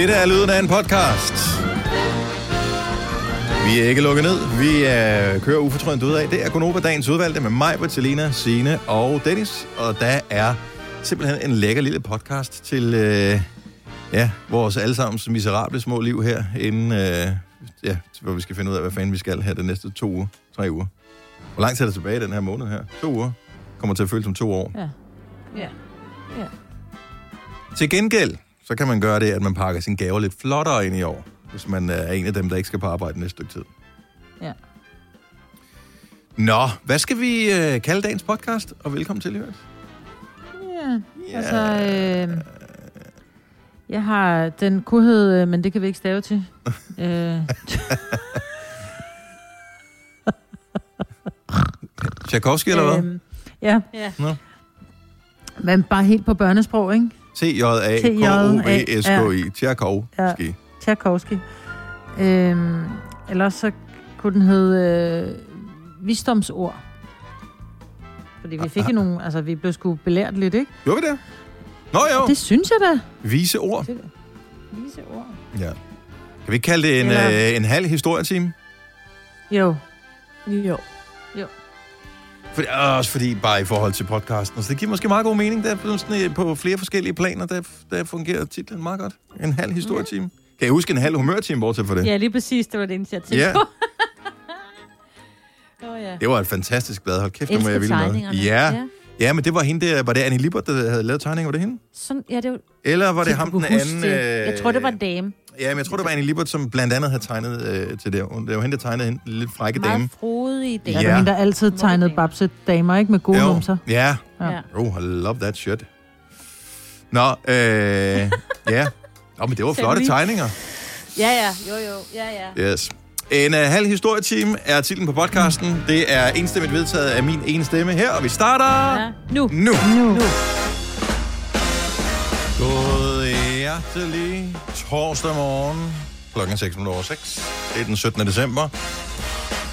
Det er lyden af en podcast. Vi er ikke lukket ned. Vi er, kører ufortrødent ud af. Det er Gunova dagens udvalgte med mig, Bertalina, Signe og Dennis. Og der er simpelthen en lækker lille podcast til øh, ja, vores allesammens miserable små liv her, inden øh, ja, hvor vi skal finde ud af, hvad fanden vi skal her de næste to uger, tre uger. Hvor lang tid er det tilbage i den her måned her? To uger. Kommer til at føles som to år. Ja. Ja. Ja. Til gengæld, så kan man gøre det, at man pakker sine gaver lidt flottere ind i år, hvis man er en af dem, der ikke skal på arbejde næste stykke tid. Ja. Nå, hvad skal vi øh, kalde dagens podcast? Og velkommen til, Hørt. Ja, altså, øh, jeg har, den kunne hedde, øh, men det kan vi ikke stave til. øh, Tchaikovsky, eller hvad? øhm, ja, Ja. Nå. men bare helt på børnesprog, ikke? T-J-A-K-O-V-S-K-I. Tchaikovsky. Øhm, eller også så kunne den hedde øh, visdomsord. Fordi vi fik jo nogle, altså vi blev sgu belært lidt, ikke? Gjorde vi det? Nå jo, Det synes jeg da. vise ord. Vise ord. Ja. Kan vi ikke kalde det en, Eller- øh, en halv historietime? Jo. Jo. For, også fordi, bare i forhold til podcasten. Så det giver måske meget god mening. Der er sådan, øh, på flere forskellige planer, der, der fungerer titlen meget godt. En halv historietime. Kan jeg huske en halv humørtime, bortset for det? Ja, lige præcis. Det var det eneste, jeg tænkte Ja. på. Åh, oh, ja. Det var et fantastisk blad. Hold kæft, det må Elsker jeg ville med. Ja. Ja. ja, men det var hende der, var det Annie Lippert, der havde lavet tegninger? Var det hende? Sådan, ja, det var, Eller var det ham den anden? det. øh, Jeg tror, det var en dame. Ja, men jeg tror, det var Annie Lippert, som blandt andet havde tegnet øh, til det. Det var hende, der tegnede en lidt frække dame. Meget frodig dame. Ja. Ja. Der er hende, der altid tegnede babse damer, ikke? Med gode numser. Ja. Ja. Oh, I love that shit. Nå, øh, ja. Nå, men det var flotte tegninger. Ja, ja. Jo, jo. Ja, ja. Yes. En uh, halv historietime er titlen på podcasten. Det er enstemmigt vedtaget af min ene stemme her, og vi starter ja. Nu. nu. Nu. Nu. Hjertelig torsdag morgen. Klokken er 6 minutter over 6. Det er den 17. december.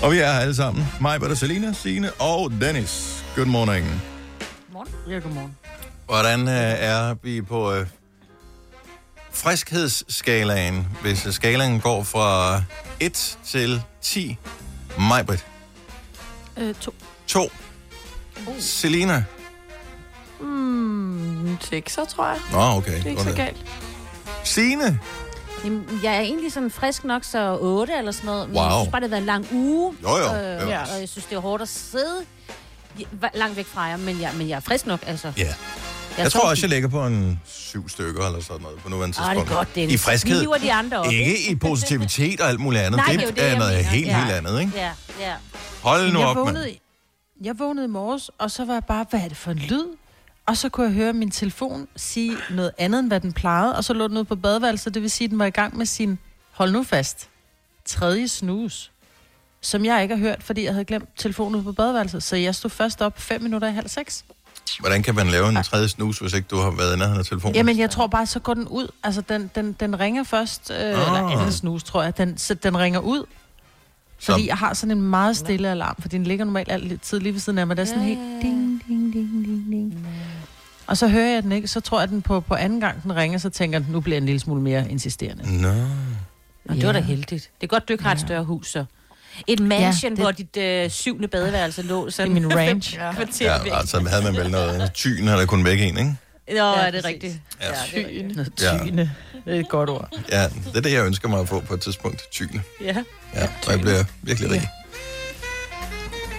Og vi er her alle sammen. Mig, Bertha, Selina, Signe og Dennis. Good morning. Ja, godmorgen. Hvordan øh, er vi på øh, friskhedsskalaen, hvis øh, skalaen går fra 1 til 10? Majbrit. Øh, to. 2. Selina. Mm, sekser, tror jeg. Nå, okay. Det er ikke så galt. Signe. Jamen, jeg er egentlig sådan frisk nok, så 8 eller sådan noget. Men Wow. jeg synes bare, det har været en lang uge. Jo, jo. Øh, Ja. Og jeg synes, det er hårdt at sidde langt væk fra jer. Men jeg, men jeg er frisk nok, altså. Ja. Jeg tror også, jeg ligger på en syv stykker eller sådan noget på nuværende Ah, det tidspunkt. er godt, det I friskhed. hiver de andre op. Ikke i positivitet og alt muligt andet. Nej, det, det er jo det, er jeg noget mener. helt, Ja. helt andet, ikke? Ja, ja. Hold nu jeg op, mand. vågnede, jeg vågnede i morges, og så var jeg bare, hvad er det for en lyd? Og så kunne jeg høre min telefon sige noget andet, end hvad den plejede, og så lå den ude på badeværelset, det vil sige, at den var i gang med sin, hold nu fast, tredje snus, som jeg ikke har hørt, fordi jeg havde glemt telefonen ude på badeværelset. Så jeg stod først op fem minutter i halv seks. Hvordan kan man lave en tredje snus, hvis ikke du har været i nærheden af telefonen? Jamen, jeg tror bare, så går den ud. Altså, den, den, den ringer først, øh, eller anden snus, tror jeg. Den, så den ringer ud. Fordi Så- jeg har sådan en meget stille alarm, for den ligger normalt altid lige ved siden af mig. Der er sådan Ja, helt ding, ding, ding, ding, ding. Og så hører jeg den ikke, så tror jeg, at den på, på anden gang, den ringer, så tænker den, nu bliver jeg en lille smule mere insisterende. Nå. Og det var da Ja. heldigt. Det er godt, du ikke har et større hus, så. Et mansion, det- hvor dit øh, syvende badeværelse lå. Sådan Det er min kvarter væk. Ja, altså havde man vel noget tyn, havde der kun væk en, ikke? Nå, Ja, er det rigtigt? Ja. Ja, det er rigtigt. Noget Ja. tyne. Det er et godt ord. Ja, det er det, jeg ønsker mig at få på et tidspunkt. Tyne. Ja. Ja, og jeg bliver virkelig rig.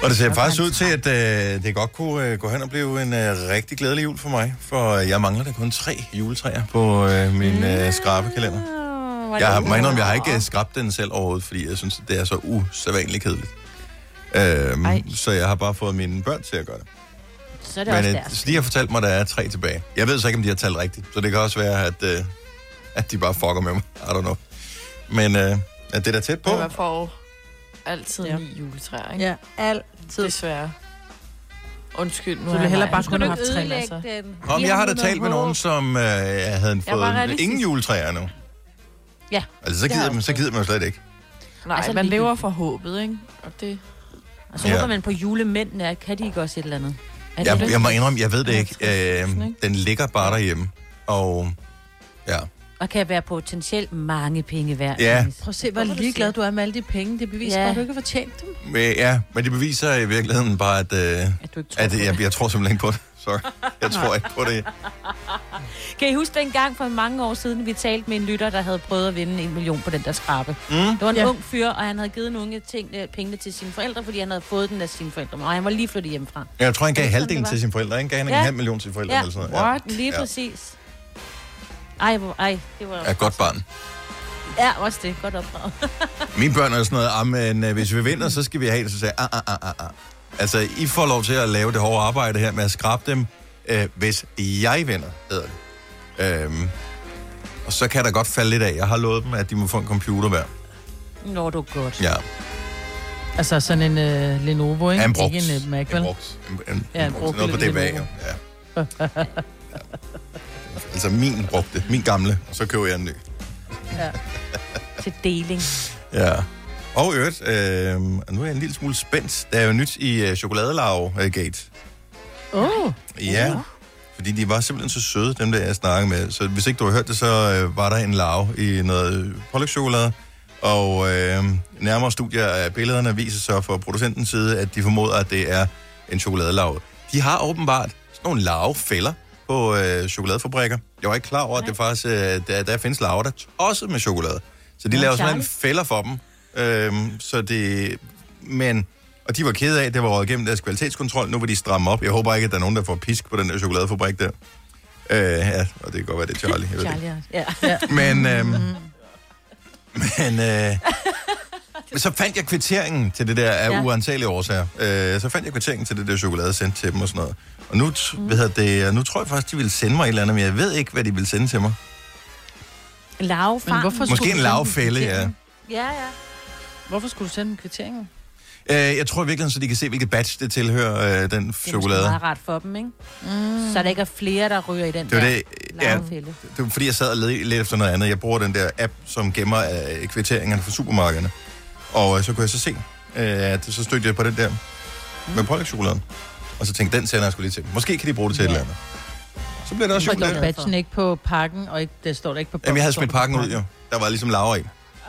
Og det ser faktisk ud til, at øh, det godt kunne øh, gå hen og blive en øh, rigtig glædelig jul for mig. For øh, jeg mangler da kun tre juletræer på øh, min øh, skrabekalender. Jeg har, må indrømme, jeg har ikke øh, skrabt den selv overhovedet, fordi jeg synes, det er så usædvanligt kedeligt. Øhm, Ej. så jeg har bare fået mine børn til at gøre det. Så er det Men også øh, deres. så de har fortalt mig, at der er tre tilbage. Jeg ved så ikke, om de har talt rigtigt. Så det kan også være, at, øh, at de bare fucker med mig. I don't know. Men øh, at det er da tæt på. Får jo altid Ja. ni juletræer, ikke? Ja, altid. Desværre. Undskyld, nu Så har vil jeg hellere bare Skal kunne du have haft masser. den? Om jeg har da talt med nogen, som øh, havde bare fået ingen juletræer nu. Ja. Altså, så gider, man, så gider man jo slet ikke. Nej, Altså, man lever for håbet, ikke? Og det... Og så Ja. håber man på julemændene, at kan de ikke også et eller andet? Er Jeg, jeg må indrømme, jeg ved det ikke. Øh, ikke? den ligger bare derhjemme. Og ja, Og kan være potentielt mange penge værd. Ja. Prøv at se, hvor ligeglad du er med alle de penge. Det beviser Ja. bare, at du ikke har fortjent dem. Men, ja, men det beviser i virkeligheden bare, at, øh, At du ikke tror at på det. jeg, jeg tror simpelthen ikke på det. Sorry. Jeg tror ikke på det. Kan I huske den gang for mange år siden, vi talte med en lytter, der havde prøvet at vinde en million på den der skrabe? Mm. Det var en Ja. ung fyr, og han havde givet nogle ting, øh, pengene til sine forældre, fordi han havde fået den af sine forældre. Og han var lige flyttet hjemmefra. Jeg tror, han gav halvdelen til sine forældre. Ikke? Gav han ikke Ja. en halv million til sine forældre? Ja. Eller sådan noget? What? Lige Ja. præcis. Ej, hvor, ej, det var... Ja, godt barn. Ja, også det. Godt opdraget. Mine børn er sådan noget, ah, men øh, hvis vi vinder, så skal vi have det. Så jeg, ah, ah, ah, ah, ah. Altså, I får lov til at lave det hårde arbejde her med at skrabe dem, øh, hvis jeg vinder, hedder det. Øhm, og så kan der godt falde lidt af. Jeg har lovet dem, at de må få en computer hver. Nå, du er godt. Ja, Altså sådan en uh, Lenovo, ikke? en brugt. Ikke en uh, Mac, en vel? brugt. En, en, Ja, en brugt. Noget på DBA. Ja. ja. Altså min brugte, min gamle, og så køber jeg en ny. Til deling. Ja. Og øvrigt, øh, nu er jeg en lille smule spændt. Der er jo nyt i øh, chokoladelav-gate. Åh, oh, Ja, fordi de var simpelthen så søde, dem der jeg snakkede med. Så hvis ikke du har hørt det, så øh, var der en lav i noget pålægtschokolade. Og øh, nærmere studier af billederne viser så fra producentens side, at de formoder, at det er en chokoladelav. De har åbenbart sådan nogle lavfælder på øh, chokoladefabrikker. Jeg var ikke klar over, at det faktisk, øh, der, der findes laver, der er tosset med chokolade. Så de Nå, laver sådan en fælder for dem. Øh, så det... Men... Og de var kede af, det var røget igennem deres kvalitetskontrol. Nu vil de stramme op. Jeg håber ikke, at der er nogen, der får pisk på den der chokoladefabrik der. Øh, ja, og det kan godt være, det er Charlie. Jeg. Charlie, ja. ja. Men, øhm, men øh, men så fandt jeg kvitteringen til det der af ja. Ja. uantagelige årsager. Øh, så fandt jeg kvitteringen til det der chokolade sendt til dem og sådan noget. Og nu, mm. hvad det, nu tror jeg faktisk, de ville sende mig et eller andet, men jeg ved ikke, hvad de vil sende til mig. Lav Men hvorfor skulle Måske en lavfælde, ja. Ja, ja. Hvorfor skulle du sende en kvittering? Øh, jeg tror virkelig, så de kan se, hvilket batch det tilhører, øh, den Det er chokolade. meget rart for dem, ikke? Mm. Så der ikke er flere, der ryger i den Det var der det, ja, lavfælde. det var fordi, jeg sad og led lidt efter noget andet. Jeg bruger den der app, som gemmer øh, kvitteringerne fra supermarkederne. Og øh, så kunne jeg så se, øh, at så stødte jeg på den der med pålægtschokoladen. Og så tænkte jeg, den sender jeg skulle lige til. Måske kan de bruge det til ja. et eller andet. Så bliver det også Så chokolade. står badgen ikke på pakken, og ikke, det står der ikke på Jamen, jeg havde smidt der pakken ud, jo. Der var ligesom laver i.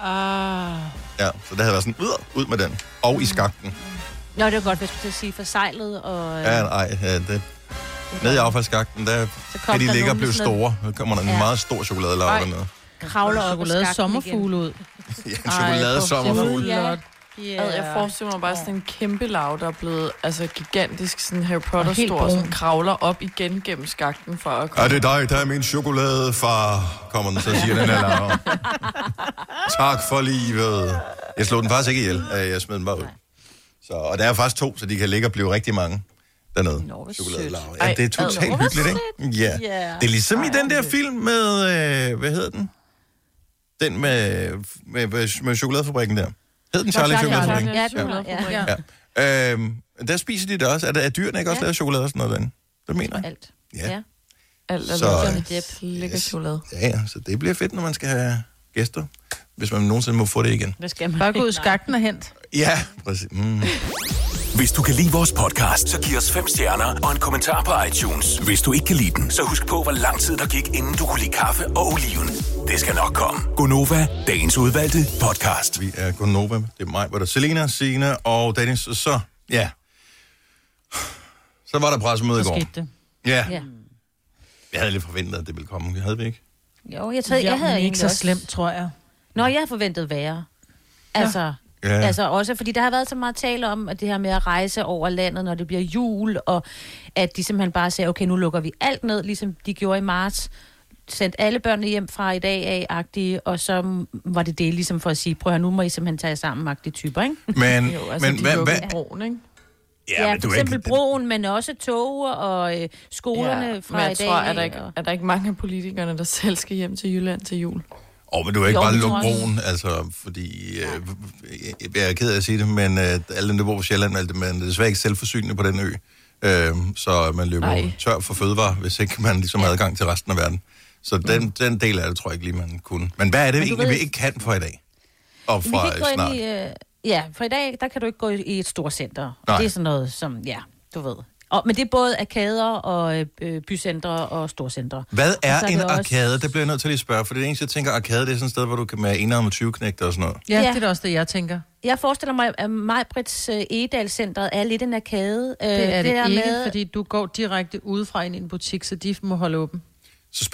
Ah, Ja, så der havde været sådan, ud, ud med den. Og i skakten. Nå, det var godt, hvis jeg skulle til at sige forsejlet. Og, øh, Ja, nej, ja, det, nede i affaldsskakten, der kan de der ligge og blive store. Så kommer der en Ja. meget stor chokoladelav Ej. dernede. Kravler op chokolade sommerfugle ud. Ja, en chokolade sommerfugl. Ja. Yeah. Jeg forestiller mig bare sådan en kæmpe lav, der er blevet altså, gigantisk, sådan Harry Potter Og stor, som kravler op igen gennem skakten for at Er komme. det dig, der er min chokolade, far? Kommer den, så siger den her laver. Tak for livet. Jeg slog den faktisk ikke ihjel. Øh, Jeg smed den bare ud. Så, og der er faktisk to, så de kan ligge og blive rigtig mange dernede. Nå, sødt. Ja, Ej, det er totalt hyggeligt, ikke? Ja. Ja. Det er ligesom i den der film med, øh, hvad hedder den? Den med, med, med, med chokoladefabrikken der. Hed den Charlie, Chokoladefabrikken? Ja, det var, ja. Ja. Øhm, der spiser de det også. Er, der, er dyrene ikke også Ja. lavet chokolade og sådan noget derinde? Det mener jeg. Alt. Ja. Ja. Alt er Så- så, Johnny Depp. lækker chokolade. Ja, ja, så det bliver fedt, når man skal have gæster. Hvis man nogensinde må få det igen. Hvad skal man Bare gå ud i skakten og hent. Ja, præcis. Mm. Hvis du kan lide vores podcast, så giv os fem stjerner og en kommentar på iTunes. Hvis du ikke kan lide den, så husk på, hvor lang tid der gik, inden du kunne lide kaffe og oliven. Det skal nok komme. Gonova, dagens udvalgte podcast. Vi er Gunova. Det er mig, hvor der er Selina, Signe og Dennis. Så, ja. Så var der pressemøde i Så går. skete det. Ja. Ja. Jeg havde lidt forventet, at det ville komme. Det havde vi ikke. Jo, jeg, tager, jeg havde men ikke så også... slemt, tror jeg. Nå, jeg havde forventet værre. Altså, Ja. ja. altså også, fordi der har været så meget tale om, at det her med at rejse over landet, når det bliver jul, og at de simpelthen bare siger, okay, nu lukker vi alt ned, ligesom de gjorde i marts, sendt alle børnene hjem fra i dag af-agtige, og så var det det ligesom for at sige, prøv at høre, nu må I simpelthen tage jer sammen-agtige typer, ikke? Men, Jo, altså, men hvad, hvad, broen, ikke? Ja, ja men for du er eksempel ikke- broen, men også tog og øh, skolerne ja, fra men jeg i dag. tror, er der, ikke, er der ikke mange af politikerne, der selv skal hjem til Jylland til jul? Åh, oh, men du er ikke Jo, bare lukke broen, altså, fordi... Øh, jeg- er ked af at sige det, men øh, alle dem, der bor på Sjælland, alt det, man er desværre ikke selvforsynende på den ø. Øh, så man løber Ej. jo tør for fødevare, hvis ikke man ligesom har adgang til resten af verden. Så den, den del af det tror jeg ikke lige, man kunne. Men hvad er det egentlig, ved- vi ikke kan for i dag? Og Vi fra kan ikke gå snart. ind i... Øh, ja, for i dag, der kan du ikke gå i et stort center. Nej. Det er sådan noget som, ja, du ved, Og, men det er både arkader og øh, bycentre og storcentre. Hvad er er en det også- arkade? Det bliver jeg nødt til at lige spørge, for det eneste, jeg tænker, arkade, det er sådan et sted, hvor du kan med en om 20 knægter og sådan noget. Ja, Ja. det er også det, jeg tænker. Jeg forestiller mig, at Majbrits øh, Egedal-centret er lidt en arkade. Øh, Det er det, der det ikke, med, fordi du går direkte udefra ind i en butik, så de må holde åben. Så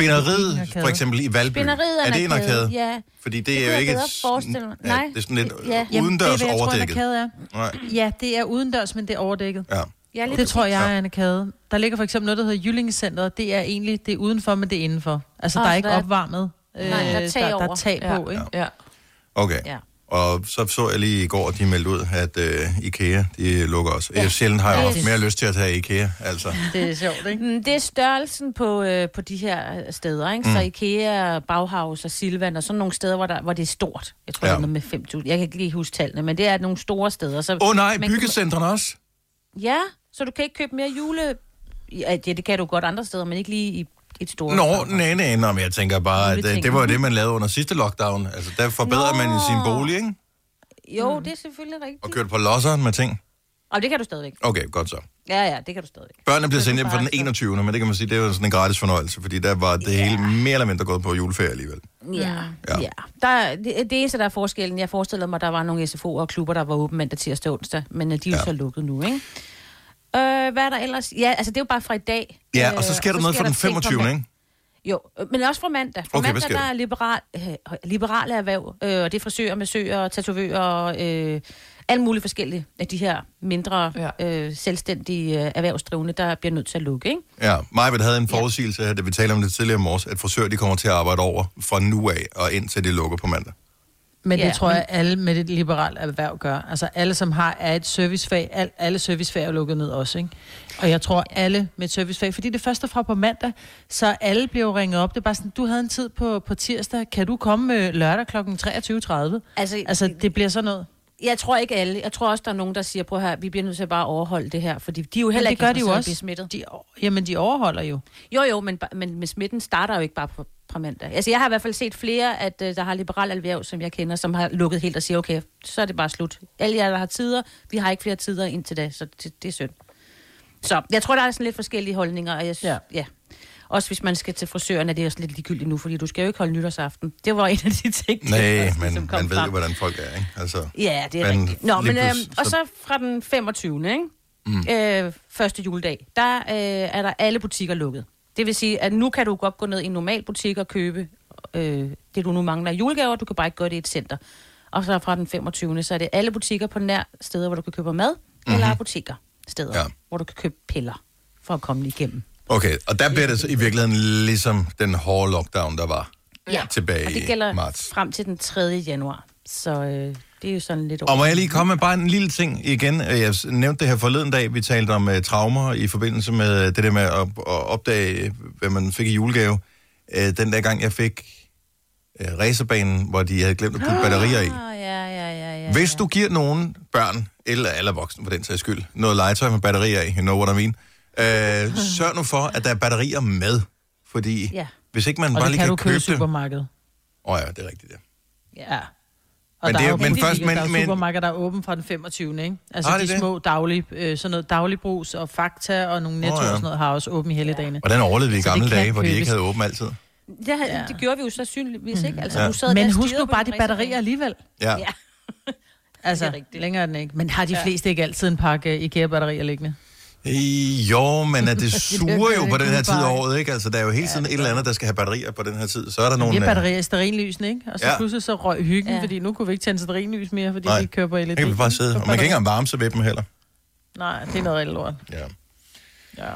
arkade. for eksempel i Valby, er er det en arkade? ja. Fordi det, Det er jo ikke... et- forestille mig. Ja, Nej. det er sådan lidt Ja. udendørs det er, tror, overdækket. arkade er. Nej, Ja, det er udendørs, men det er overdækket. ja. Jeg er lidt Det tror jeg Ja. er en arkade. Der ligger for eksempel noget, der hedder Jyllingescenteret. Det er egentlig det er udenfor, men det er indenfor. Altså, Ah, der er ikke der er- opvarmet. Nej, der er tag der, er tag Ja. på, ikke? Ja. Okay. Ja. Og så så jeg lige i går, at de meldte ud, at uh, IKEA, de lukker også. Ja. Jeg sjældent har jeg Ja. haft mere lyst til at tage IKEA, altså. Det er sjovt, ikke? Mm, Det er størrelsen på, øh, på de her øh, steder, ikke? Så IKEA, Bauhaus og Silvan og sådan nogle steder, hvor, der, hvor det er stort. Jeg tror, Ja. ja. det er noget med 5.000. Jeg kan ikke lige huske tallene, men det er nogle store steder. Så, Åh oh, nej, byggecentrene også? Ja, så du kan ikke købe mere jule... Ja, det, det kan du godt andre steder, men ikke lige i et stort... Nå, nej, nej, nej, men jeg tænker bare, at uh, Juleting. det var jo det, man lavede under sidste lockdown. Altså, der forbedrer Nå. man sin bolig, ikke? Jo, det er selvfølgelig Og rigtigt. kørte på losseren med ting. Og det kan du stadigvæk. Okay, godt så. Ja, ja, det kan du stadigvæk. Børnene bliver sendt hjem fra den så- 21. Men det kan man sige, det er jo sådan en gratis fornøjelse, fordi der var det hele mere eller mindre gået på juleferie alligevel. Ja, Ja. ja. ja. Der, er- det, det eneste, der er forskellen, jeg forestiller mig, der var nogle SFO'er og klubber, der var åbent mandag, tirsdag og onsdag, men øh, de er jo Ja. så lukket nu, ikke? Øh, hvad er der ellers? Ja, altså det er jo bare fra i dag. Ja, Øh, og så sker der noget fra den ting fra 25. mand- ikke? Jo, øh, men også fra mandag. Fra Okay, hvad mandag, sker der er liberal, øh, liberale erhverv, øh, og det er frisører, massører, tatovører, øh, alle mulige forskellige af de her mindre Ja. øh, selvstændige øh, erhvervsdrivende, der bliver nødt til at lukke, ikke? Ja, Majbet havde en forudsigelse her, da vi talte om det tidligere i morges, at frisører de kommer til at arbejde over fra nu af og indtil de lukker på mandag. Men det Ja, tror men- jeg, alle med et liberalt erhverv gør. Altså alle, som har er et servicefag, al, alle servicefag er lukket ned også, ikke? Og jeg tror, alle med et servicefag, fordi det første fra på mandag, så alle bliver ringet op. Det er bare sådan, du havde en tid på, på tirsdag, kan du komme øh, lørdag kl. 23.30? Altså, Altså, det bliver sådan noget. Jeg tror ikke alle. Jeg tror også, der er nogen, der siger, prøv her, vi bliver nødt til at bare overholde det her, fordi de er jo heller Men det ikke gør de jo også. smittet. De, jamen, de overholder jo. Jo, jo, men, men, men smitten starter jo ikke bare på, fra mandag. Altså, jeg har i hvert fald set flere, at uh, der har liberal erhverv, som jeg kender, som har lukket helt og siger, okay, så er det bare slut. Alle jer, der har tider, vi har ikke flere tider indtil da, så det, det er synd. Så jeg tror, der er sådan lidt forskellige holdninger, og jeg synes, Ja. ja. Også hvis man skal til frisøren, er det også lidt ligegyldigt nu, fordi du skal jo ikke holde nytårsaften. Det var en af de ting, der Nej, også men ligesom kom man ved frem. jo, hvordan folk er, ikke? Altså, Ja, det er Men rigtigt. Nå, men, pludselig- og så- så fra den 25. Ikke? Mm. Øh, første juledag, der øh, er der alle butikker lukket. Det vil sige, at nu kan du godt gå ned i en normal butik og købe øh, det, du nu mangler af julegaver. Du kan bare ikke gøre det i et center. Og så fra den 25. så er det alle butikker på nær steder, hvor du kan købe mad, mm-hmm. eller apoteker steder, Ja. hvor du kan købe piller for at komme igennem. okay, og der bliver det så i virkeligheden ligesom den hårde lockdown, der var Ja. tilbage Og det i gælder marts. frem til den 3. januar. Så øh, det er jo sådan lidt... Og må jeg lige komme med bare en lille ting igen? Jeg nævnte det her forleden dag, vi talte om uh, traumer i forbindelse med det der med at, at opdage, hvad man fik i julegave. Uh, den der gang, jeg fik uh, racerbanen, hvor de havde glemt at putte batterier i. Ah, ja, ja, ja, ja. Hvis du giver nogen børn, eller alle voksne for den sags skyld, noget legetøj med batterier i, you know what I mean, øh, sørg nu for, at der er batterier med. Fordi Ja. hvis ikke man Og bare lige kan kan, købe købe i det... Åh supermarkedet. oh, ja, det er rigtigt, ja. Ja. Og Men der det er- jo men først- men- der er men- supermarkeder, der er åben fra den 25. Ikke? Altså de det? små daglige, øh, sådan noget dagligbrus og Fakta og nogle netto oh, ja. og sådan noget har også åben i helligdagene. Hvordan overlevede vi i Så gamle dage, hvor de ikke havde åbent altid? Det, ja. det gjorde vi jo sandsynligvis ikke. Altså, Ja. du sad Men husk nu bare de batterier alligevel. Ja. Ja. Altså, er længere er den ikke. Men har de fleste ikke altid en pakke IKEA-batterier liggende? Øh, Jo, men at det suger jo på den her tid af året, ikke? Altså, der er jo hele tiden et eller andet, der skal have batterier på den her tid. Så er der nogle... har øh, batterier i stearinlysene, ikke? Og så Ja. ja. pludselig så røg hyggen, Ja. ja. fordi nu kunne vi ikke tænde stearinlys mere, fordi Nej. vi kører på LED. Der kan vi bare sidde. Og man kan ikke engang varme sig ved dem heller. Nej, det er noget rigtig lort. Ja. Ja.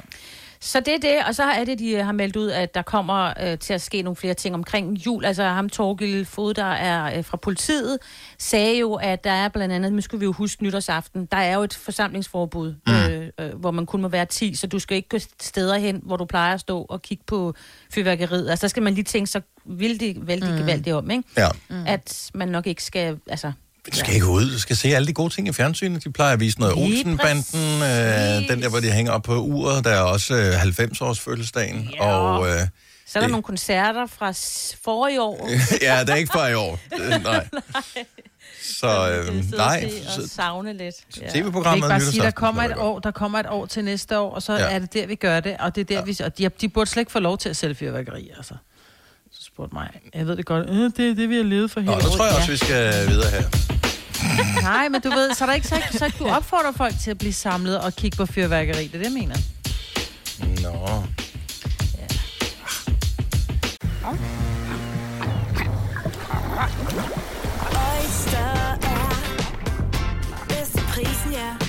Så det er det, og så er det, de øh, har meldt ud, at der kommer øh, til at ske nogle flere ting omkring jul. Altså ham Torgild Fod, der er øh, fra politiet, sagde jo, at der er blandt andet, nu skal vi jo huske nytårsaften, der er jo et forsamlingsforbud, mm. øh, øh, hvor man kun må være 10, så du skal ikke gå steder hen, hvor du plejer at stå og kigge på fyrværkeriet. Altså der skal man lige tænke sig vældig, vældig mm. gevaldigt om, ikke? ja. Mm. At man nok ikke skal, altså... Du skal ikke ud. Du skal se alle de gode ting i fjernsynet. De plejer at vise noget Olsenbanden. Øh, den der, hvor de hænger op på uret. Der er også øh, 90-års fødselsdagen. Ja. Og øh, Så er der Det- nogle koncerter fra forrige år. ja, det er ikke fra i år. Øh, Nej. Så øh, nej, Og så, savne lidt. Ja. Tv-programmet ikke bare og sige, der kommer et år, der kommer et år til næste år, og så Ja. ja. er det der, vi gør det, og det er der, ja. vi, og de, de burde slet ikke få lov til at sælge fyrværkeri, altså. Så spurgte mig, jeg ved det godt, øh, det er det, vi har levet for hele Nå, så tror jeg året. også, vi skal videre her. Ja. Nej, men du ved, så er der ikke så, så du opfordrer folk til at blive samlet og kigge på fyrværkeri, det er det, jeg mener. Nå. Oyster er bedst til prisen, ja.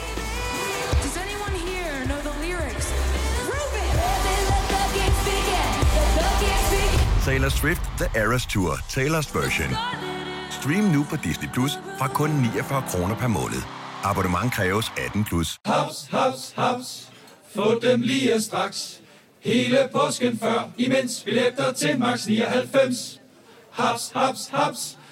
Taylor Swift The Eras Tour, Taylor's version. Stream nu på Disney Plus fra kun 49 kroner per måned. Abonnement kræves 18 plus. Haps, haps, haps. Få dem lige straks. Hele påsken før, imens billetter til max 99. Haps, haps, haps.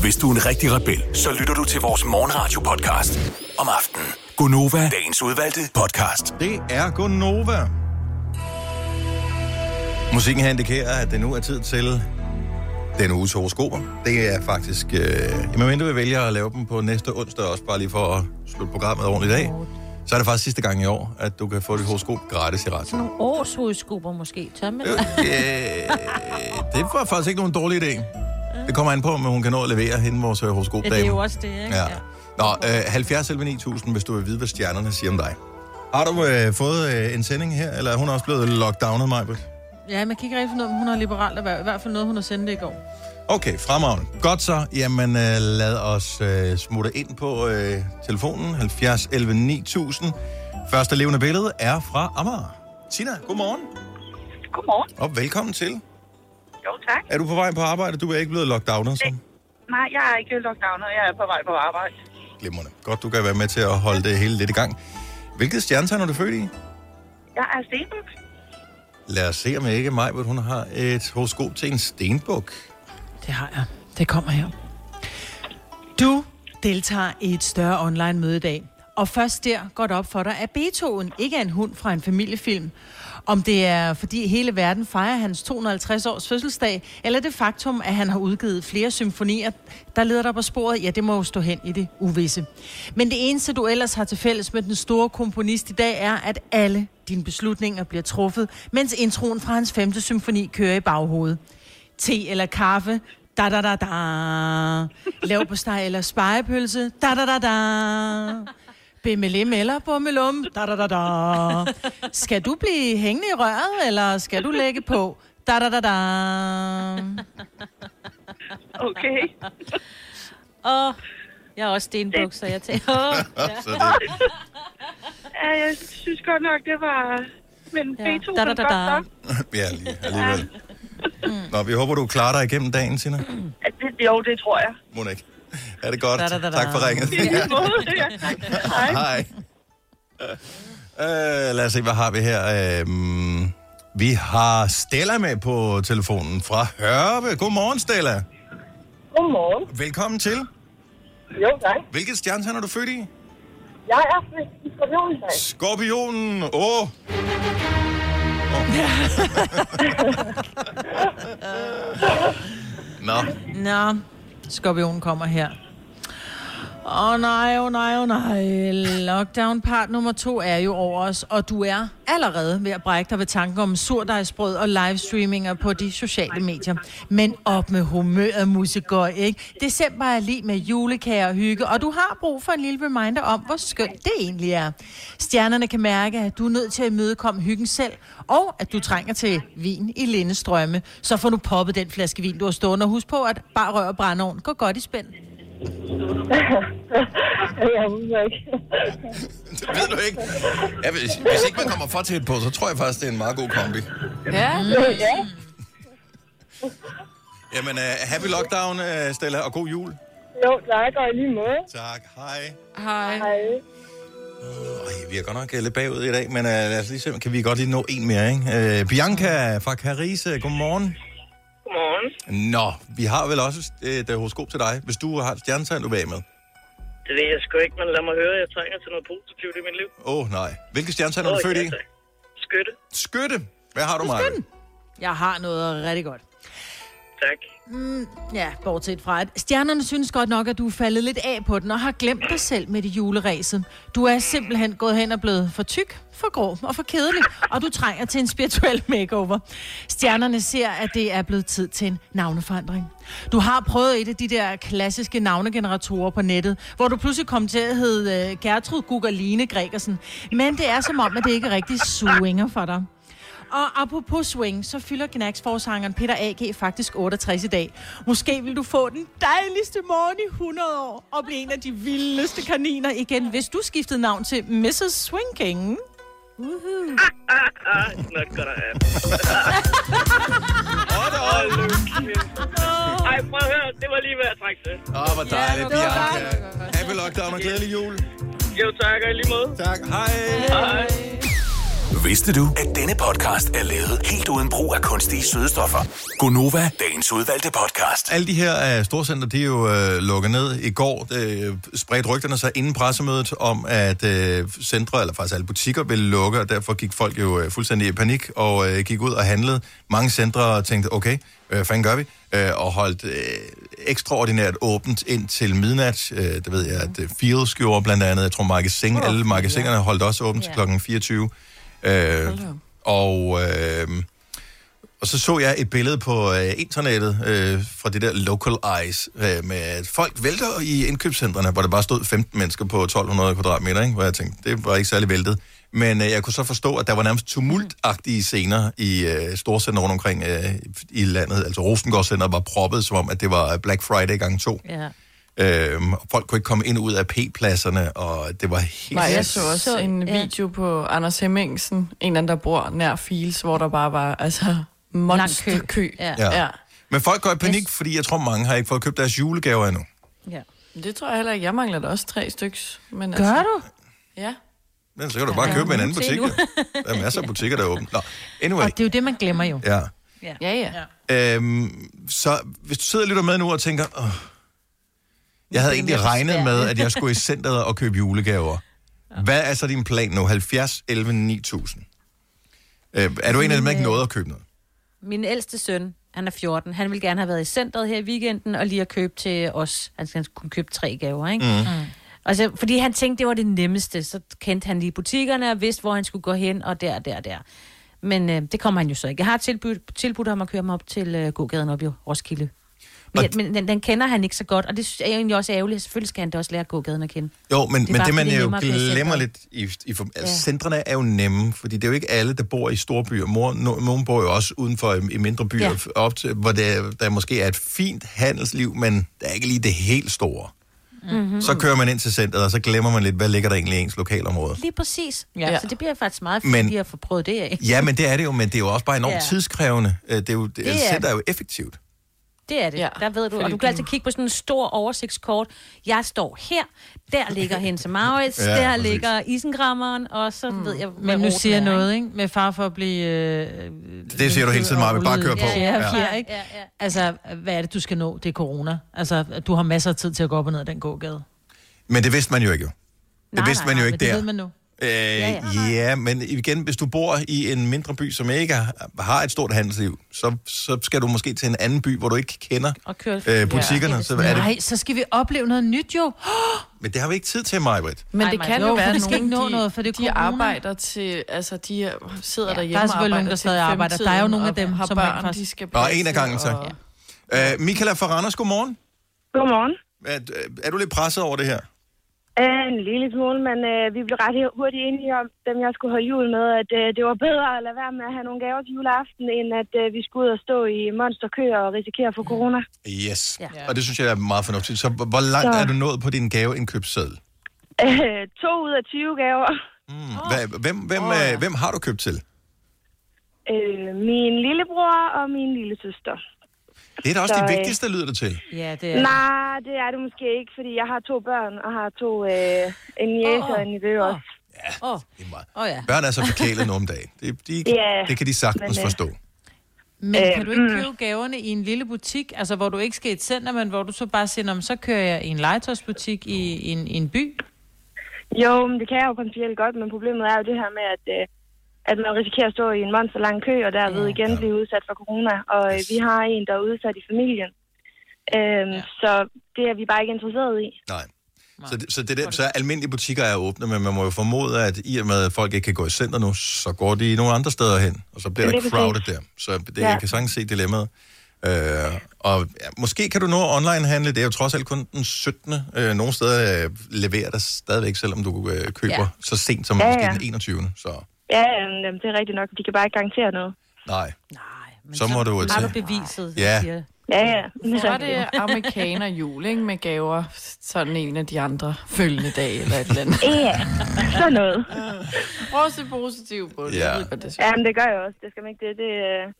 Hvis du er en rigtig rebel, så lytter du til vores morgenradio-podcast om aftenen. Gunova, dagens udvalgte podcast. Det er Gonova. Musikken her indikerer, at det nu er tid til den uges horoskoper. Det er faktisk... Øh, jamen, mindre vi vælger at lave dem på næste onsdag, også bare lige for at slutte programmet ordentligt af, så er det faktisk sidste gang i år, at du kan få dit horoskop gratis i ret. Nogle årshovedskober måske. Tør man? Øh, det var faktisk ikke nogen dårlig idé. Det kommer an på, om hun kan nå at levere hende vores øh, Ja, horoskopdame. det er jo også det, ikke? Ja. Nå, øh, 70 11 9000, hvis du vil vide, hvad stjernerne siger om dig. Har du øh, fået øh, en sending her, eller er hun også blevet lockdownet, Majbert? Ja, man kan ikke rigtig finde ud af, om hun har liberalt erhverv. I hvert fald noget, hun har sendt det i går. Okay, fremragende. Godt så. Jamen, øh, lad os øh, smutte ind på øh, telefonen. 70 11 9000. Første levende billede er fra Amager. Tina, godmorgen. Godmorgen. Og velkommen til. Jo, tak. Er du på vej på arbejde? Du er ikke blevet lockdownet, så Nej, jeg er ikke lockdownet. Jeg er på vej på arbejde. glimrende. Godt, du kan være med til at holde det hele lidt i gang. Hvilket stjernetegn er du født i? Jeg er stenbuk. Lad os se, om ikke Majbert, hun har et horoskop til en stenbuk. Det har jeg. Det kommer her. Du deltager i et større online møde i dag. Og først der går det op for dig, at Beethoven ikke er en hund fra en familiefilm. Om det er, fordi hele verden fejrer hans 250 års fødselsdag, eller det faktum, at han har udgivet flere symfonier, der leder dig på sporet, ja, det må jo stå hen i det uvisse. Men det eneste, du ellers har til fælles med den store komponist i dag, er, at alle dine beslutninger bliver truffet, mens introen fra hans femte symfoni kører i baghovedet. Te eller kaffe, da da da da. Lav på steg eller spejepølse, da da da da. Bimmelim eller bummelum, da da da da. Skal du blive hængende i røret, eller skal du lægge på? Da da da da. Okay. Åh, jeg er også stenbuk, så jeg tænker, åh, ja. Ja, jeg synes godt nok, det var... Men Ja. Beethoven Da, da, da, da, ja, lige, alligevel. Nå, vi håber, du klarer dig igennem dagen, Tina. Ja, det, jo, det tror jeg. Må ikke. Er det godt? Da, da, da, da. Tak for ringet. Ja. Hej. Hej. Uh, lad os se, hvad har vi her? Uh, vi har Stella med på telefonen fra Hørve. Godmorgen, Stella. Godmorgen. Velkommen til. Jo, tak. Hvilket stjernetegn er du født i? Jeg er født i Skorpionstag. Skorpionen. Åh. Oh. Nå, Nå, skorpionen kommer her. Åh oh, nej, åh oh, nej, åh oh, nej. Lockdown part nummer to er jo over os, og du er allerede ved at brække dig ved tanken om surdejsbrød og livestreaminger på de sociale medier. Men op med humøret, musegøj, ikke? December er lige med julekager og hygge, og du har brug for en lille reminder om, hvor skønt det egentlig er. Stjernerne kan mærke, at du er nødt til at imødekomme hyggen selv, og at du trænger til vin i lindestrømme. Så får du poppet den flaske vin, du har stående, og husk på, at bare rør og brændeovn går godt i spænd. Jeg ved ikke. Det ved du ikke. Ja, hvis, hvis ikke man kommer for tæt på, så tror jeg faktisk, det er en meget god kombi. Ja. Ja. Jamen, uh, happy lockdown, uh, Stella, og god jul. Jo, tak, og i lige måde. Tak, hej. Hej. Hej. Ej, vi er godt nok øh, lidt bagud i dag, men uh, lad os lige se, kan vi godt lige nå en mere, ikke? Uh, Bianca fra Carise, godmorgen. Godmorgen. Nå, vi har vel også et uh, horoskop til dig, hvis du har et stjernetegn, du vil af med. Det ved jeg sgu ikke, men lad mig høre, jeg trænger til noget positivt i mit liv. Åh, oh, nej. Hvilket stjernetegn er du født i? Skytte. Skytte. Hvad har du, Maja? Jeg har noget rigtig godt. Tak. Mm, ja, bortset fra, at stjernerne synes godt nok, at du er faldet lidt af på den, og har glemt dig selv med det juleræset. Du er simpelthen gået hen og blevet for tyk, for grå og for kedelig, og du trænger til en spirituel makeover. Stjernerne ser, at det er blevet tid til en navneforandring. Du har prøvet et af de der klassiske navnegeneratorer på nettet, hvor du pludselig kom til at hedde øh, Gertrud Gugaline Gregersen. Men det er som om, at det ikke rigtig swinger for dig. Og apropos swing, så fylder Knacks-forsangeren Peter A.G. faktisk 68 i dag. Måske vil du få den dejligste morgen i 100 år og blive en af de vildeste kaniner igen, hvis du skiftede navn til Mrs. Swing King. Woohoo. Not gonna happen. Hold nu kæft. Ej, prøv at høre, det var lige hvad jeg trængte til. Åh, oh, hvor dejligt, Bianca. Happy lockdown og glædelig jul. Jo, tak, og i lige måde. Tak, hej. Hej. Vidste du, at denne podcast er lavet helt uden brug af kunstige sødestoffer? Gonova, dagens udvalgte podcast. Alle de her uh, storcenter, de er jo uh, lukket ned. I går uh, spredte rygterne sig inden pressemødet om, at uh, centre, eller faktisk alle butikker, ville lukke, og derfor gik folk jo uh, fuldstændig i panik og uh, gik ud og handlede. Mange centre tænkte, okay, hvad fanden gør vi? Og holdt uh, ekstraordinært åbent ind til midnat. Uh, det ved jeg, at Fields gjorde blandt andet. Jeg tror, magasin, oh, alle magasinerne holdt også åbent ja. til klokken 24. Øh, og, øh, og så så jeg et billede på øh, internettet øh, fra det der Local Eyes, øh, med at folk vælter i indkøbscentrene, hvor der bare stod 15 mennesker på 1200 kvadratmeter, ikke? hvor jeg tænkte, det var ikke særlig væltet. Men øh, jeg kunne så forstå, at der var nærmest tumultagtige scener i øh, storcenter rundt omkring øh, i landet. Altså Rosengårdscenter var proppet, som om, at det var Black Friday gang to. Ja. Øhm, folk kunne ikke komme ind og ud af P-pladserne, og det var helt... Nej, jeg så også Så- en ja. video på Anders Hemmingsen, en eller anden, der bor nær Fields, hvor der bare var altså monsterkø. Ja. Ja. ja. Men folk går i panik, fordi jeg tror, mange har ikke fået købt deres julegaver endnu. ja. Det tror jeg heller ikke. Jeg mangler da også tre styks. Men Gør du? Ja. Men så kan du bare købe en anden butik. Der er masser af butikker, der er åbne. Nå, anyway. Og det er jo det, man glemmer jo. Ja. Ja. Ja, ja. Øhm, så hvis du sidder og lytter med nu og tænker, Åh, jeg havde egentlig regnet med, besværligt." at jeg skulle i centret og købe julegaver. Hvad er så din plan nu? 70, 11, 9000? Øh, er du en af dem, der ikke nåede at købe noget? Min ældste søn, han er 14, han vil gerne have været i centret her i weekenden, og lige have købt til os. Han skal kunne købe tre gaver, ikke? Mm. Altså, fordi han tænkte, det var det nemmeste. Så kendte han lige butikkerne og vidste, hvor han skulle gå hen, og der, der, der. Men øh, det kommer han jo så ikke. Jeg har tilbudt, tilbudt ham at køre mig op til øh, gågaden op i Roskilde. Men, Og- men den, den kender han ikke så godt, og det synes jeg er egentlig også ærgerligt. Selvfølgelig skal han da også lære gågaden at kende. Jo, men Det men bare, det man det er jo at glemmer lidt i, i for, altså, Ja. centrene er jo nemme, fordi det er jo ikke alle, der bor i store byer. Mor, no, nogen bor jo også udenfor i, i mindre byer, Ja. op til, hvor der, der måske er et fint handelsliv, men der er ikke lige det helt store. Mm-hmm. Så kører man ind til centret, og så glemmer man lidt, hvad ligger der egentlig i ens lokalområde. Lige præcis. Ja. Ja. Så det bliver faktisk meget fint Men- at få prøvet det af. Ja, men det er det jo, men det er jo også bare enormt Ja. tidskrævende. Øh, Det er jo, det, Det det er- center er jo effektivt. Det er det. Ja, der ved du. Og du kan du- altid kigge på sådan en stor oversigtskort. Jeg står her. Der ligger Hense Maurits. Ja, der præcis. ligger isengrammeren. Og så mm. ved jeg, Men nu siger jeg noget, ikke? Med far for at blive... Øh, Det siger du hele tiden, Maja. Bare kør på. Ja, ja, Ja. ikke? Ja, ja. Altså, hvad er det, du skal nå? Det er corona. Altså, du har masser af tid til at gå op og ned ad den gågade. Men det vidste man jo ikke jo. Det Nej, vidste nej, man jo Men ikke det der. ved man nu. Øh, ja, ja, men igen, hvis du bor i en mindre by, som ikke har- har et stort handelsliv, så, så skal du måske til en anden by, hvor du ikke kender Og køre øh, butikkerne. Ja. Så er Nej, det, så skal vi opleve noget nyt jo. men det har vi ikke tid til, Majbrit. Men Ej, det kan jo, være, skal nogen, ikke nå de, noget, for det er de corona. arbejder til, altså de sidder Ja, derhjemme der er og selvfølgelig nogen, arbejder der stadig arbejder. Der er jo nogle af dem, som har rent børn, faktisk- de skal Og en af gangen, så. og- Øh, Michaela fra Randers, godmorgen. Godmorgen. Er, er du lidt presset over det her? Øh, En lille smule, men øh, vi blev ret hurtigt enige om, dem jeg skulle holde jul med, at øh, det var bedre at lade være med at have nogle gaver til juleaften, end at øh, vi skulle ud og stå i monsterkøer og risikere at få corona. Yes. Ja. Og det synes jeg er meget fornuftigt. Så hvor hvor langt Så- er du nået på din gaveindkøbsseddel? Øh, to ud af 20 gaver. Mm. Hvad, hvem, hvem, oh, ja. hvem har du købt til? Øh, min lillebror og min lille søster. Det er da også Så, det øh, vigtigste, lyder det til. Ja, det Nej, det er det måske ikke, fordi jeg har to børn og har to, øh, en jæse Åh. og en nevø også. Åh, oh. oh, ja. Børn er så forkælet nu om dagen. Det, de, Ja, det kan de sagtens men, øh, forstå. Men Øh, kan du ikke mm. købe gaverne i en lille butik, altså hvor du ikke skal i et center, men hvor du så bare siger, "Nå, men så kører jeg i en legetøjsbutik i, i, en, i en by? Jo, men det kan jeg jo principielt godt, men problemet er jo det her med, at, øh, at man risikerer at stå i en monster lang kø, og derved ja, igen blive udsat for corona. Og øh, vi har en, der er udsat i familien. Øhm, ja. Så det er vi bare ikke interesseret i. Nej. Så, det, så, det der, så almindelige butikker er åbne, men man må jo formode, at i og med, at folk ikke kan gå i center nu, så går de nogle andre steder hen, og så bliver Det der er crowded der. Så det, Ja. jeg kan sagtens se dilemmaet. Øh, og ja, måske kan du nå online-handle, det er jo trods alt kun den 17. Øh, nogle steder øh, leverer der stadigvæk, selvom du øh, køber Ja. ja. så sent som Ja, ja, måske ja. den 21. Så Ja, jamen, det er rigtigt nok. De kan bare ikke garantere noget. nej. så må du jo Har du beviset? Ja. siger. Ja, ja. Så er det amerikaner jul, ikke? Med gaver sådan en af de andre følgende dage eller et eller andet. Ja, sådan noget. Prøv at se positivt på det. Ja. Det Ja, men det gør jeg også. Det skal man ikke det. det øh,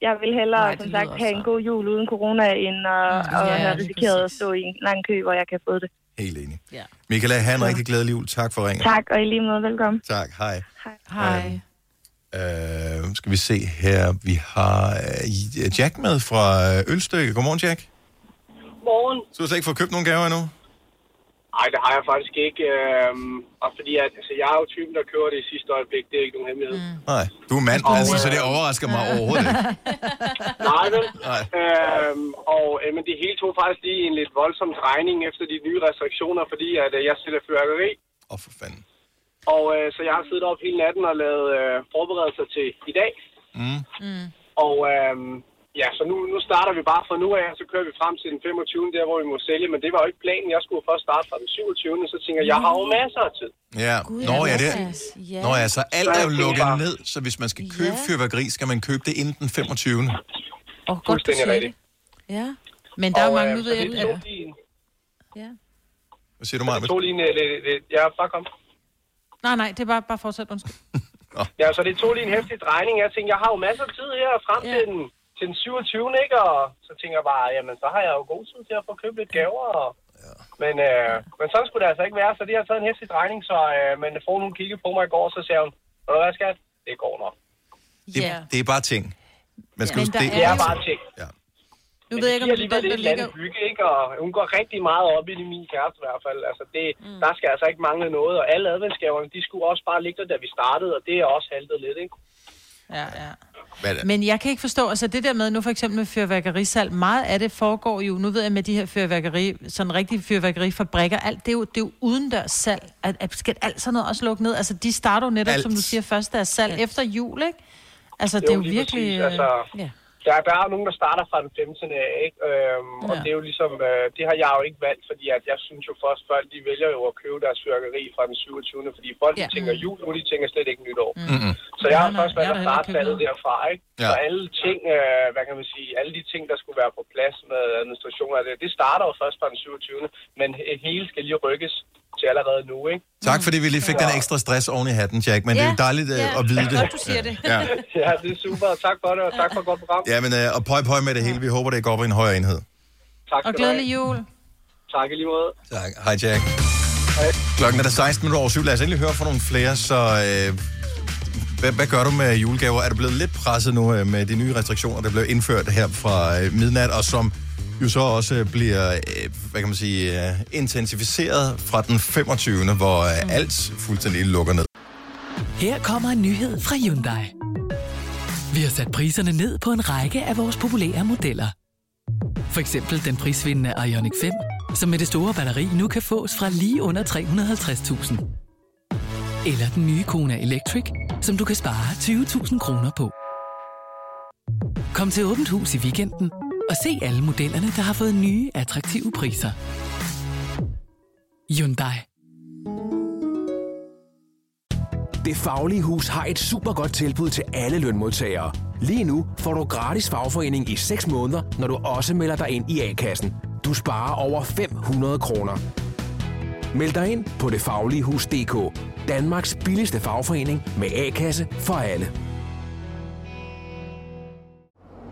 jeg vil hellere, Nej, Nej, som sagt, have så. en god jul uden corona, end at, Ja, at have risikeret at stå i en lang kø, hvor jeg kan få det. Helt enig. Ja. Michaela, have en rigtig glædelig jul. Tak for ringen. Tak, og i lige måde velkommen. Tak, hej. Hej. Øh, skal vi se her. Vi har øh, Jack med fra øh, Ølstykke. Godmorgen, Jack. Morgen. Så du har slet ikke fået købt nogle gaver endnu? Nej, det har jeg faktisk ikke. Øhm, og fordi at, altså, jeg er jo typen, der kører det i sidste øjeblik. Det er ikke nogen hemmelighed. Mm. Nej, du er mand, Og, altså, så øh, det overrasker mig overhovedet ikke. Nej, vel? Nej. Øhm, og øh, men det hele tog faktisk lige en lidt voldsom drejning efter de nye restriktioner, fordi at, øh, jeg sælger fyrværkeri. Åh, oh, for fanden. Og øh, så jeg har siddet op hele natten og lavet øh, forberedelser til i dag. Mm. Mm. Og øh, ja, så nu, nu starter vi bare fra nu af, og så kører vi frem til den 25. der, hvor vi må sælge. Men det var jo ikke planen. Jeg skulle først starte fra den 27. Så tænker jeg, jeg har jo masser af tid. Ja, Nå, ja, det Ja. Nå ja, så alt er jeg jo lukket bare- ned, så hvis man skal købe fyrværkeri, skal man købe det inden den 25. Oh, godt, du siger det. Ja. Men der er jo Og, mange, øh, nu ved jeg, en- Ja. Hvad siger du, Det Maja? tog lige en, øh, lidt, ja, bare kom. Nej, nej, det er bare, bare fortsat, undskyld. Ja, så det tog lige en hæftig drejning. Jeg tænkte, jeg har jo masser af tid her frem Ja. til, den, til den 27. ikke? Og så tænker jeg bare, jamen så har jeg jo god tid til at få købt lidt gaver. Og... Men, øh, men sådan skulle det altså ikke være, så det har taget en hæftig drejning. Så, øh, men får hun kiggede på mig i går, så sagde hun, ved du hvad skat, det går nok. Det, Ja. det er bare ting. Man skal Men huske, det, Det er jo- bare ting. Nu Men ved jeg ikke, om det er den, der ligger... bygge, ikke? Og hun går rigtig meget op i det, min kæreste i hvert fald. Altså, det, mm. der skal altså ikke mangle noget. Og alle adventsgaverne, de skulle også bare ligge der, da vi startede. Og det er også haltet lidt, ikke? Ja, ja. Men jeg kan ikke forstå, altså det der med nu for eksempel med fyrværkerisalg, meget af det foregår jo, nu ved jeg med de her fyrværkeri, sådan rigtige fyrværkerifabrikker, alt, det er jo, det er jo udendørs salg. At, at skal alt sådan noget også lukke ned? Altså de starter jo netop, Alt. som du siger, først er salg alt. efter jul, ikke? Altså det er jo virkelig... Præcis. Altså, ja. Der, der er jo nogen, der starter fra den 15. af, ikke? Øhm, ja. Og det er jo ligesom, øh, det har jeg jo ikke valgt, fordi at jeg synes jo først, folk de vælger jo at købe deres fyrkeri fra den 27. Fordi folk Ja. tænker jul, nu de tænker slet ikke nytår. Mm. Mm-mm. Så jeg har først valgt at starte købt derfra, ikke? Ja. Så alle ting, øh, hvad kan man sige, alle de ting, der skulle være på plads med administration af det, det starter jo først fra den 27. Men he- hele skal lige rykkes til allerede nu, ikke? Tak fordi vi lige fik den ekstra stress oven i hatten, Jack, men det er jo Ja, dejligt øh, ja. at vide det. Godt, du siger det. Ja. Ja, det er super. Tak for det, og tak for et godt program. ja, men øh, og pøj pøj med det hele. Vi håber, det går op i en højere enhed. Tak Og glædelig jul. Tak i lige måde. Tak. Hej, Jack. Klokken er der 16 minutter over syv. Lad os endelig høre fra nogle flere, så... Øh, hvad, hvad gør du med julegaver? Er du blevet lidt presset nu øh, med de nye restriktioner, der blev indført her fra øh, midnat, og som jo så også øh, bliver, øh, hvad kan man sige, øh, intensificeret fra den 25., hvor øh, alt fuldstændig lukker ned. Her kommer en nyhed fra Hyundai. Vi har sat priserne ned på en række af vores populære modeller. For eksempel den prisvindende Ioniq 5, som med det store batteri nu kan fås fra lige under 350.000. Eller den nye Kona Electric, som du kan spare 20.000 kroner på. Kom til Åbent Hus i weekenden og se alle modellerne, der har fået nye, attraktive priser. Hyundai. Det Faglige Hus har et super godt tilbud til alle lønmodtagere. Lige nu får du gratis fagforening i 6 måneder, når du også melder dig ind i A-kassen. Du sparer over 500 kroner. Meld dig ind på detfagligehus.dk. Danmarks billigste fagforening med A-kasse for alle.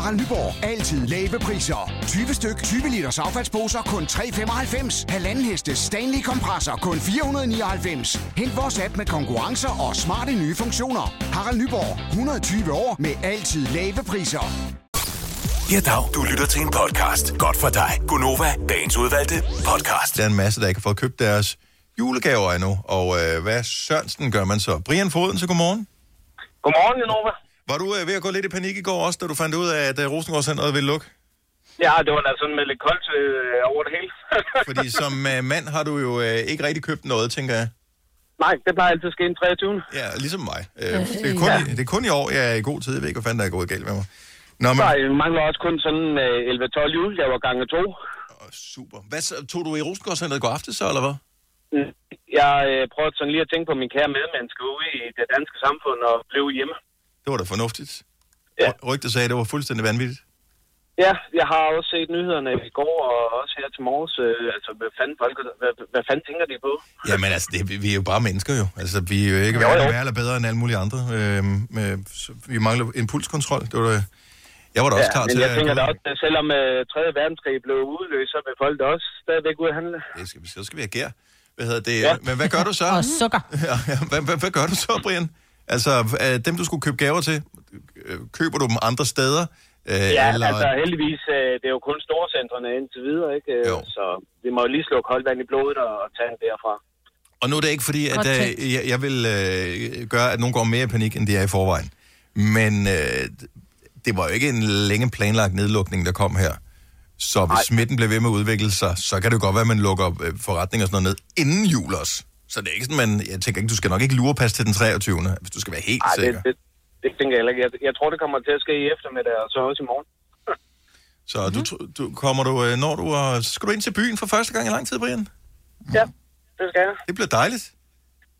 Harald Nyborg. Altid lave priser. 20 styk, 20 liters affaldsposer kun 3,95. Halvanden heste Stanley kompresser kun 499. Hent vores app med konkurrencer og smarte nye funktioner. Harald Nyborg. 120 år med altid lave priser. Ja, dag. Du lytter til en podcast. Godt for dig. Gunova, dagens udvalgte podcast. Der er en masse, der ikke har fået købt deres julegaver endnu. Og øh, hvad Sørensen gør man så? Brian Foden, så godmorgen. Godmorgen, Janova. Var du øh, ved at gå lidt i panik i går også, da du fandt ud af, at øh, Rosengårdscenteret ville lukke? Ja, det var da sådan med lidt koldt øh, over det hele. Fordi som øh, mand har du jo øh, ikke rigtig købt noget, tænker jeg. Nej, det plejer altid at ske den 23. Ja, ligesom mig. Øh, det, er kun, i, det er kun i år, jeg er i god tid. Jeg ved ikke, hvad fanden der er gået galt med mig. Nå, men, Nej, vi mangler også kun sådan øh, 11-12 julegaver gange to. super. Hvad så, tog du i Rosengårdscenteret i går aftes så, eller hvad? Jeg øh, prøvede sådan lige at tænke på min kære medmenneske ude i det danske samfund og blev hjemme. Det var da fornuftigt. Ja. Rygtet sagde, at det var fuldstændig vanvittigt. Ja, jeg har også set nyhederne i går og også her til morges. Øh, altså, hvad fanden, folk, hvad, hvad fanden tænker de på? Jamen altså, det, vi er jo bare mennesker jo. Altså, vi er jo ikke Jo, jo. hverken værre eller bedre end alle mulige andre. Øh, med, så vi mangler impulskontrol. Det var da, jeg var da også ja, klar men til jeg at tænker da også, at selvom øh, 3. verdenskrig blev udløst, så vil folk da også stadigvæk ud at handle. Det skal, vi- så skal vi have gær. Hvad hedder det? Ja. Men hvad gør du så? Og sukker. Ja, ja. Hvad, hvad, hvad gør du så, Brian? Altså, øh, dem du skulle købe gaver til, øh, køber du dem andre steder? Øh, Ja, eller, altså heldigvis, øh, det er jo kun storcentrene indtil videre, ikke? Jo. Så vi må jo lige slå koldt vand i blodet og tage den derfra. Og nu er det ikke fordi, at øh, jeg, jeg vil øh, gøre, at nogen går mere i panik, end de er i forvejen. Men øh, det var jo ikke en længe planlagt nedlukning, der kom her. Så hvis Nej. smitten bliver ved med at udvikle sig, så kan det jo godt være, at man lukker forretninger og sådan noget ned inden jul også. Så det er ikke sådan, man, jeg tænker ikke, du skal nok ikke lure pas til den 23. Hvis du skal være helt Ej, sikker. det, det, det tænker jeg heller ikke. Jeg, jeg tror, det kommer til at ske i eftermiddag, og så også i morgen. Så du, du, kommer du, øh, når du, så skal du ind til byen for første gang i lang tid, Brian? Ja, det skal jeg. Det bliver dejligt.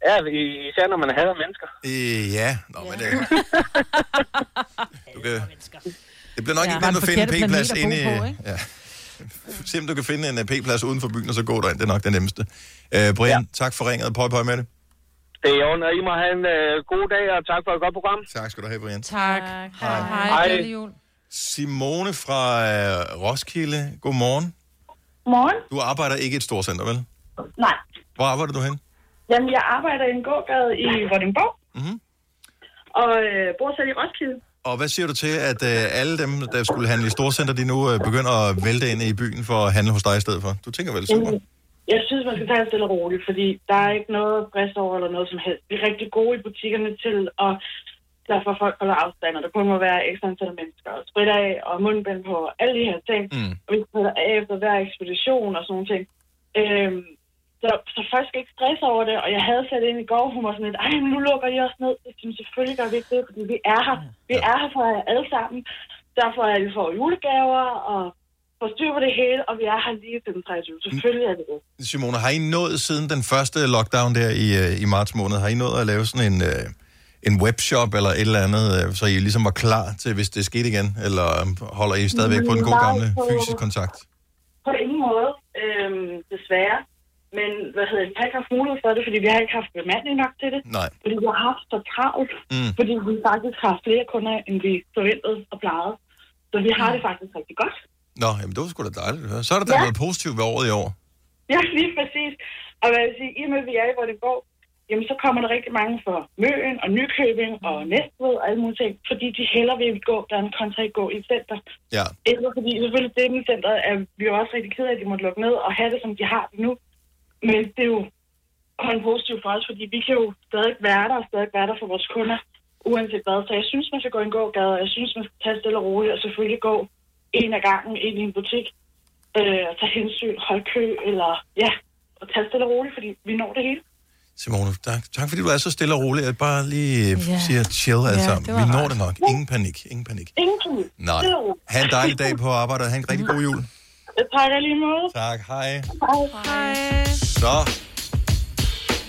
Ja, i- især når man hader mennesker. Øh, ja, Nå, men det, du kan, det bliver nok Ja. ikke nemt at finde en P-plads inde i... på, ikke? Ja. Se om du kan finde en øh, P-plads uden for byen, og så gå derind. Det er nok det nemmeste. Øh, Brian, ja. tak for ringet. Pøj, pøj med det. Det er og I må have en øh, god dag, og tak for et godt program. Tak skal du have, Brian. Tak. Hej. Hej. Hej. Glædelig jul. Simone fra øh, Roskilde, godmorgen. Morgen. Du arbejder ikke i et stort center, vel? Nej. Hvor arbejder du hen? Jamen, jeg arbejder i en gågade i Vordingborg. Mhm. Og øh, bor selv i Roskilde. Og hvad siger du til, at øh, alle dem, der skulle handle i storcenter, de nu øh, begynder at vælte ind i byen for at handle hos dig i stedet for? Du tænker vel super? Jamen, Jeg synes, man skal tage det stille og roligt, fordi der er ikke noget brist over eller noget som helst. Vi er rigtig gode i butikkerne til at sørge for, folk holder afstand, og der kun må være ekstra antal mennesker, og sprit af, og mundbind på, og alle de her ting. Mm. Og vi spritter af efter hver ekspedition og sådan nogle ting. Øhm, så, så folk skal ikke stresse over det, og jeg havde sat ind i går, hun var sådan lidt, ej, nu lukker I os ned. Jeg synes, selvfølgelig gør vi ikke det, fordi vi er her. Vi er her for jer alle sammen. Derfor er vi får julegaver, og får styr på det hele, og vi er her lige til den 23. Selvfølgelig er det det. Simone, har I nået siden den første lockdown der i, øh, i marts måned, har I nået at lave sådan en, øh, en webshop eller et eller andet, øh, så I ligesom var klar til, hvis det skete igen? Eller øh, holder I stadigvæk på den gode gamle fysisk kontakt? På ingen måde, øhm, desværre. Men hvad hedder det, vi har ikke haft mulighed for det, fordi vi har ikke haft bemanding nok til det. Nej. Fordi vi har haft så travlt, Mm. fordi vi faktisk har flere kunder, end vi forventede og plejede. Så vi har det faktisk rigtig godt. Nå, jamen det var sgu da dejligt at høre. Så er der da Ja. noget positivt ved året i år. Ja, lige præcis. Og hvad jeg vil sige, i og med, at vi er i Vordingborg, jamen så kommer der rigtig mange fra Møen og Nykøbing og Næstved og alle mulige ting, fordi de hellere vil gå der en kontra gå i et center. Ja. Ikke fordi selvfølgelig det med centret er vi er jo også rigtig ked af, at de måtte lukke ned og have det, som de har det nu. Men det er jo kun positivt for os, fordi vi kan jo stadig være der og stadig være der for vores kunder, uanset hvad. Så jeg synes, man skal gå en gågade, og jeg synes, man skal tage stille og roligt, og selvfølgelig gå en af gangen ind i en butik, øh, og tage hensyn, holde kø, eller ja, og tage stille og roligt, fordi vi når det hele. Simone, tak, tak fordi du er så stille og rolig. Jeg bare lige Ja. siger chill alle Ja, sammen. Vi når rart. det nok. Ingen panik. Ingen panik. Ingen panik. Nej. Ha' en dejlig dag på arbejde, og have en rigtig god jul. Takker lige måde. Tak, hej. Hej. Så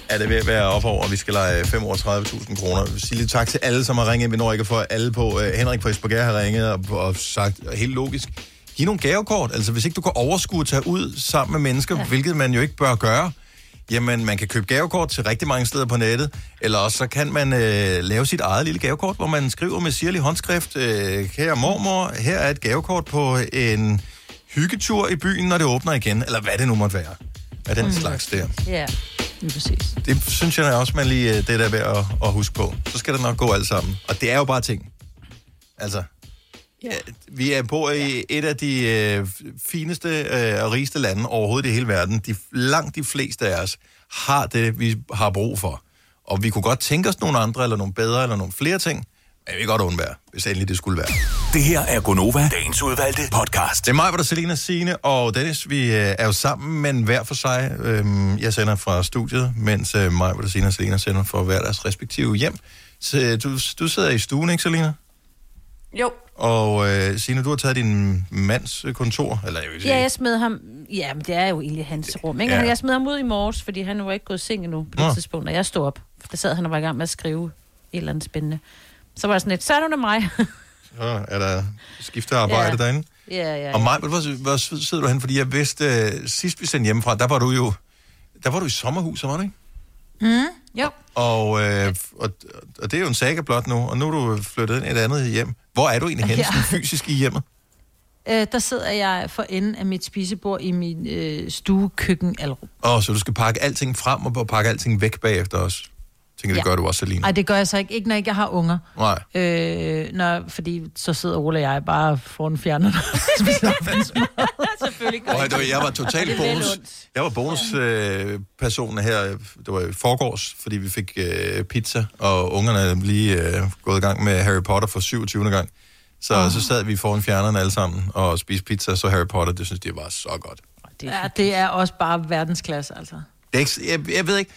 er det ved at være op over, og vi skal lege 35.000 kroner. Jeg vil sige lidt tak til alle, som har ringet. Vi når ikke at få alle på. Øh, Henrik fra Esbjerg har ringet og, og sagt helt logisk. Giv nogle gavekort. Altså, hvis ikke du kan overskue at tage ud sammen med mennesker, ja. hvilket man jo ikke bør gøre, jamen, man kan købe gavekort til rigtig mange steder på nettet, eller også så kan man øh, lave sit eget lille gavekort, hvor man skriver med sirlig håndskrift, øh, kære mormor, her er et gavekort på en hyggetur i byen, når det åbner igen, eller hvad det nu måtte være. Af den mm. slags der. Ja, lige præcis. Det synes jeg også, man lige øh, det der er ved at, at huske på. Så skal det nok gå alt sammen. Og det er jo bare ting. Altså, ja. vi er på i et af de øh, fineste øh, og rigeste lande overhovedet i hele verden. De, langt de fleste af os har det, vi har brug for. Og vi kunne godt tænke os nogle andre, eller nogle bedre, eller nogle flere ting. Men vi kan godt undvære, hvis endelig det skulle være. Det her er Gonova, dagens udvalgte podcast. Det er mig, hvor der Selina, Signe og Dennis. Vi øh, er jo sammen, men hver for sig. Øhm, jeg sender fra studiet, mens øh, mig, hvor der Selina og Selina sender fra hver deres respektive hjem. Så, øh, du, du sidder i stuen, ikke Selina? Jo. Og øh, Signe, du har taget din mands øh, kontor, eller jeg vil sige, Ja, jeg smed ham... Ja, men det er jo egentlig hans rum, ikke? Ja. Jeg smed ham ud i morges, fordi han var ikke gået i seng endnu på det Nå. tidspunkt, og jeg stod op. For der sad han og var i gang med at skrive et eller andet spændende. Så var jeg sådan lidt, så er du mig. så er der skiftet arbejde Ja. derinde. ja, ja, Og mig, hvor, hvor sidder du hen? Fordi jeg vidste, øh, sidst vi sendte hjemmefra, der var du jo der var du i sommerhuset, var du ikke? Mm, jo. Og, øh, og, og det er jo en saga blot nu, og nu er du flyttet ind i et andet hjem. Hvor er du egentlig henne, Ja. fysisk i hjemmet? Øh, der sidder jeg for enden af mit spisebord i min øh, stue, køkken, alrum. Åh, så du skal pakke alting frem og pakke alting væk bagefter os. Tænker, det Ja. gør du også, Selina. Nej, det gør jeg så ikke. Ikke når ikke jeg har unger. Nej. Øh, når, fordi så sidder Ole og jeg bare foran fjerneren. Selvfølgelig Og det jeg var totalt bonus. Jeg var bonuspersonen øh, her, det var i forgårs, fordi vi fik øh, pizza, og ungerne er lige øh, gået i gang med Harry Potter for 27. gang. Så, oh. så sad vi foran fjerneren alle sammen og spiste pizza, så Harry Potter, det synes de var så godt. ja, det er også bare verdensklasse, altså. Det er ikke, jeg, jeg ved ikke,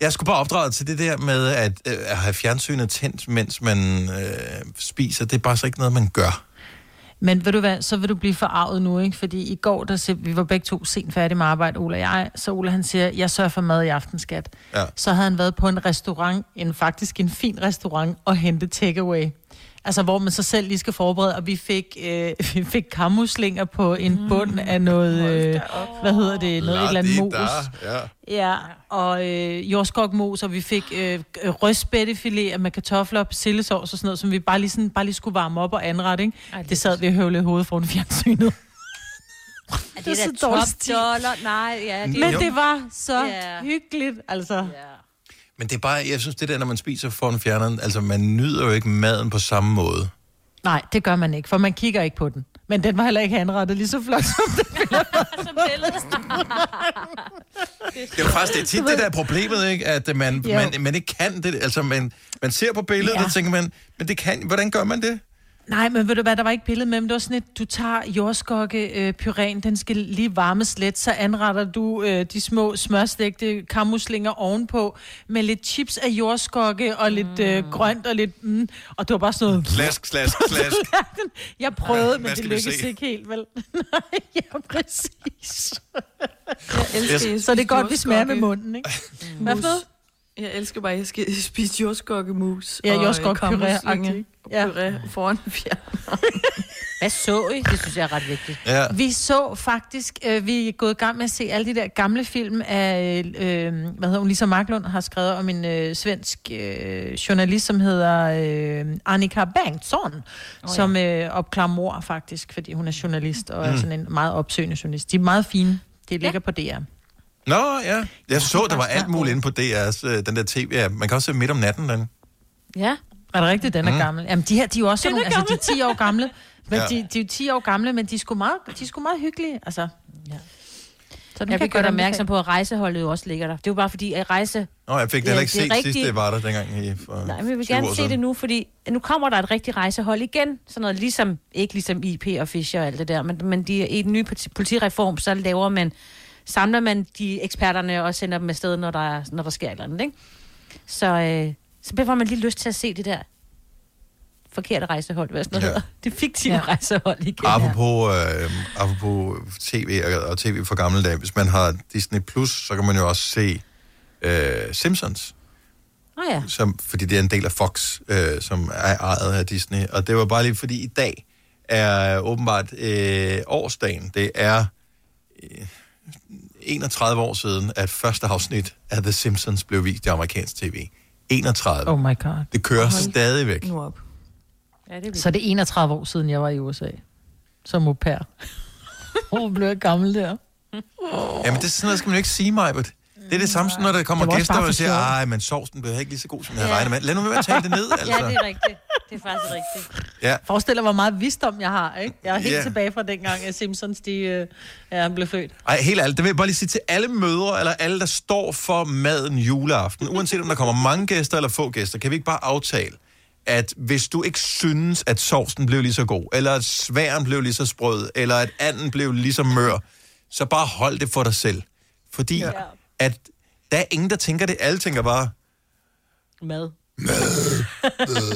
jeg skulle bare opdrage til det der med at, øh, at have fjernsynet tændt, mens man øh, spiser. Det er bare så ikke noget, man gør. Men ved du hvad, så vil du blive forarvet nu, ikke? Fordi i går, der se, vi var begge to sent færdige med arbejde, Ola og jeg. Så Ola han siger, jeg sørger for mad i aften, skat. Ja. Så havde han været på en restaurant, en faktisk en fin restaurant, og hente takeaway. Altså, hvor man så selv lige skal forberede, og vi fik, øh, vi fik kammuslinger på en bund af noget, øh, hvad hedder det, noget et eller andet mos. Ja. Ja, og øh, jordskokmos, og vi fik øh, røstbættefilet med kartofler og persillesovs og sådan noget, som vi bare lige, sådan, bare lige skulle varme op og anrette, ikke? Ej, det, det sad vi og høvlede i hovedet foran fjernsynet. Er det, Det er det så top dollar? Nej, ja. Men Jo. det var så Ja. hyggeligt, altså. Men det er bare, jeg synes, det der, når man spiser foran fjerneren, altså man nyder jo ikke maden på samme måde. Nej, det gør man ikke, for man kigger ikke på den. Men den var heller ikke anrettet lige så flot som den Som billedet. Det er jo faktisk det er tit det der er problemet, ikke? At man, Jo. man, man ikke kan det. Altså, man, man ser på billedet, Ja. og tænker man, men det kan, hvordan gør man det? Nej, men ved du hvad, der var ikke billede med, men det var sådan et, du tager jordskokke øh, den skal lige varmes let, så anretter du øh, de små smørstegte kammuslinger ovenpå, med lidt chips af jordskokke, og lidt øh, grønt, og lidt, mm, og det var bare sådan noget... Slask, slask, slask. Jeg prøvede, Hvad men det lykkedes se? ikke helt, vel? Nej, ja, præcis. Jeg elsker, Jeg- at Så det er godt, vi smager med munden, ikke? Hvad for noget? Jeg elsker bare, at jeg skal spise jordskokkemus. Ja, og, øh, ikke? Ja. og puré foran fjern. Hvad så I? Det synes jeg er ret vigtigt. Ja. Vi så faktisk, øh, vi er gået i gang med at se alle de der gamle film af, øh, hvad hedder hun, Lisa Marklund har skrevet om en øh, svensk øh, journalist, som hedder øh, Annika Bengtsson, oh, ja. som øh, opklarer mor faktisk, fordi hun er journalist og mm. er sådan en meget opsøgende journalist. De er meget fine. Det ligger på DR. Nå, ja. Jeg så, der var alt muligt inde på DR's, øh, den der tv. Man kan også se midt om natten, den. Ja. Er det rigtigt, den er Mm. mm. gammel? Jamen, de her, de er jo også sådan er altså, de er 10 år gamle. Men Ja. de, de er jo 10 år gamle, men de er sgu meget, de er sgu meget hyggelige. Altså, ja. Så den Jeg kan gøre godt opmærksom på, at rejseholdet jo også ligger der. Det er jo bare fordi, at rejse... Nå, jeg fik det heller ikke det set rigtigt. sidst, det var der dengang i for Nej, men jeg vil 20 år gerne se siden. det nu, fordi nu kommer der et rigtigt rejsehold igen. Sådan noget ligesom, ikke ligesom IP og Fischer og alt det der, men, men de, i den nye politi- politireform, så laver man, samler man de eksperterne og sender dem afsted, når der, er- når der sker et eller andet, ikke? Så, øh, så får man lige lyst til at se det der forkerte rejsehold, hvad sådan noget Ja. hedder. Det fiktive ja. Rejsehold igen. Apropos, øh, apropos tv og, og tv for gamle dage, hvis man har Disney+, Plus, så kan man jo også se øh, Simpsons, oh, ja. som, fordi det er en del af Fox, øh, som er ejet af Disney. Og det var bare lige, fordi i dag er åbenbart øh, årsdagen. Det er øh, 31 år siden, at første afsnit af The Simpsons blev vist i amerikansk tv. 31. Oh my god. Det kører Hold stadigvæk. Nu op. Ja, det er Så det er 31 år siden, jeg var i USA. Som au pair. Hvor blev jeg gammel der? Jamen, det er sådan noget, skal man jo ikke sige, Majbert. Det er det samme, som når der kommer gæster og siger, sjov. ej, men sovsen blev ikke lige så god, som jeg havde regnet med. Lad nu være med at tale det ned, altså. Ja, det er rigtigt. Det er faktisk rigtigt. Ja. Forestil dig, hvor meget visdom jeg har, ikke? Jeg er helt Ja. yeah. tilbage fra dengang, at Simpsons, de, øh, ja, blev født. Ej, helt ærligt, det vil jeg bare lige sige til alle mødre, eller alle, der står for maden juleaften, uanset om der kommer mange gæster eller få gæster, kan vi ikke bare aftale, at hvis du ikke synes, at sovsen blev lige så god, eller at sværen blev lige så sprød, eller at anden blev lige så mør, så bare hold det for dig selv. Fordi ja. at der er ingen, der tænker det. Alle tænker bare, Mad.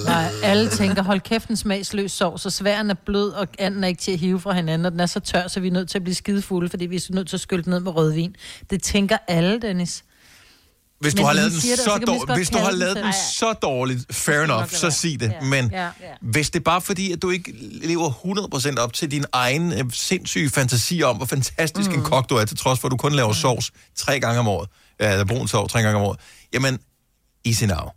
Nej, alle tænker, hold kæft en smagsløs sovs, så sværen er blød, og anden er ikke til at hive fra hinanden, og den er så tør, så vi er nødt til at blive skidefulde, fordi vi er nødt til at skylde den ned med rødvin. Det tænker alle, Dennis. Hvis du har lavet den så så dårligt, hvis du har den lavet den Ej, så dårligt, fair enough, så sig det. Ja. Men Ja. hvis det er bare fordi, at du ikke lever 100% op til din egen øh, sindssyge fantasi om, hvor fantastisk mm. en kok du er, til trods for, at du kun laver sovs tre gange om året, eller brun sovs tre gange om året, jamen, easy now.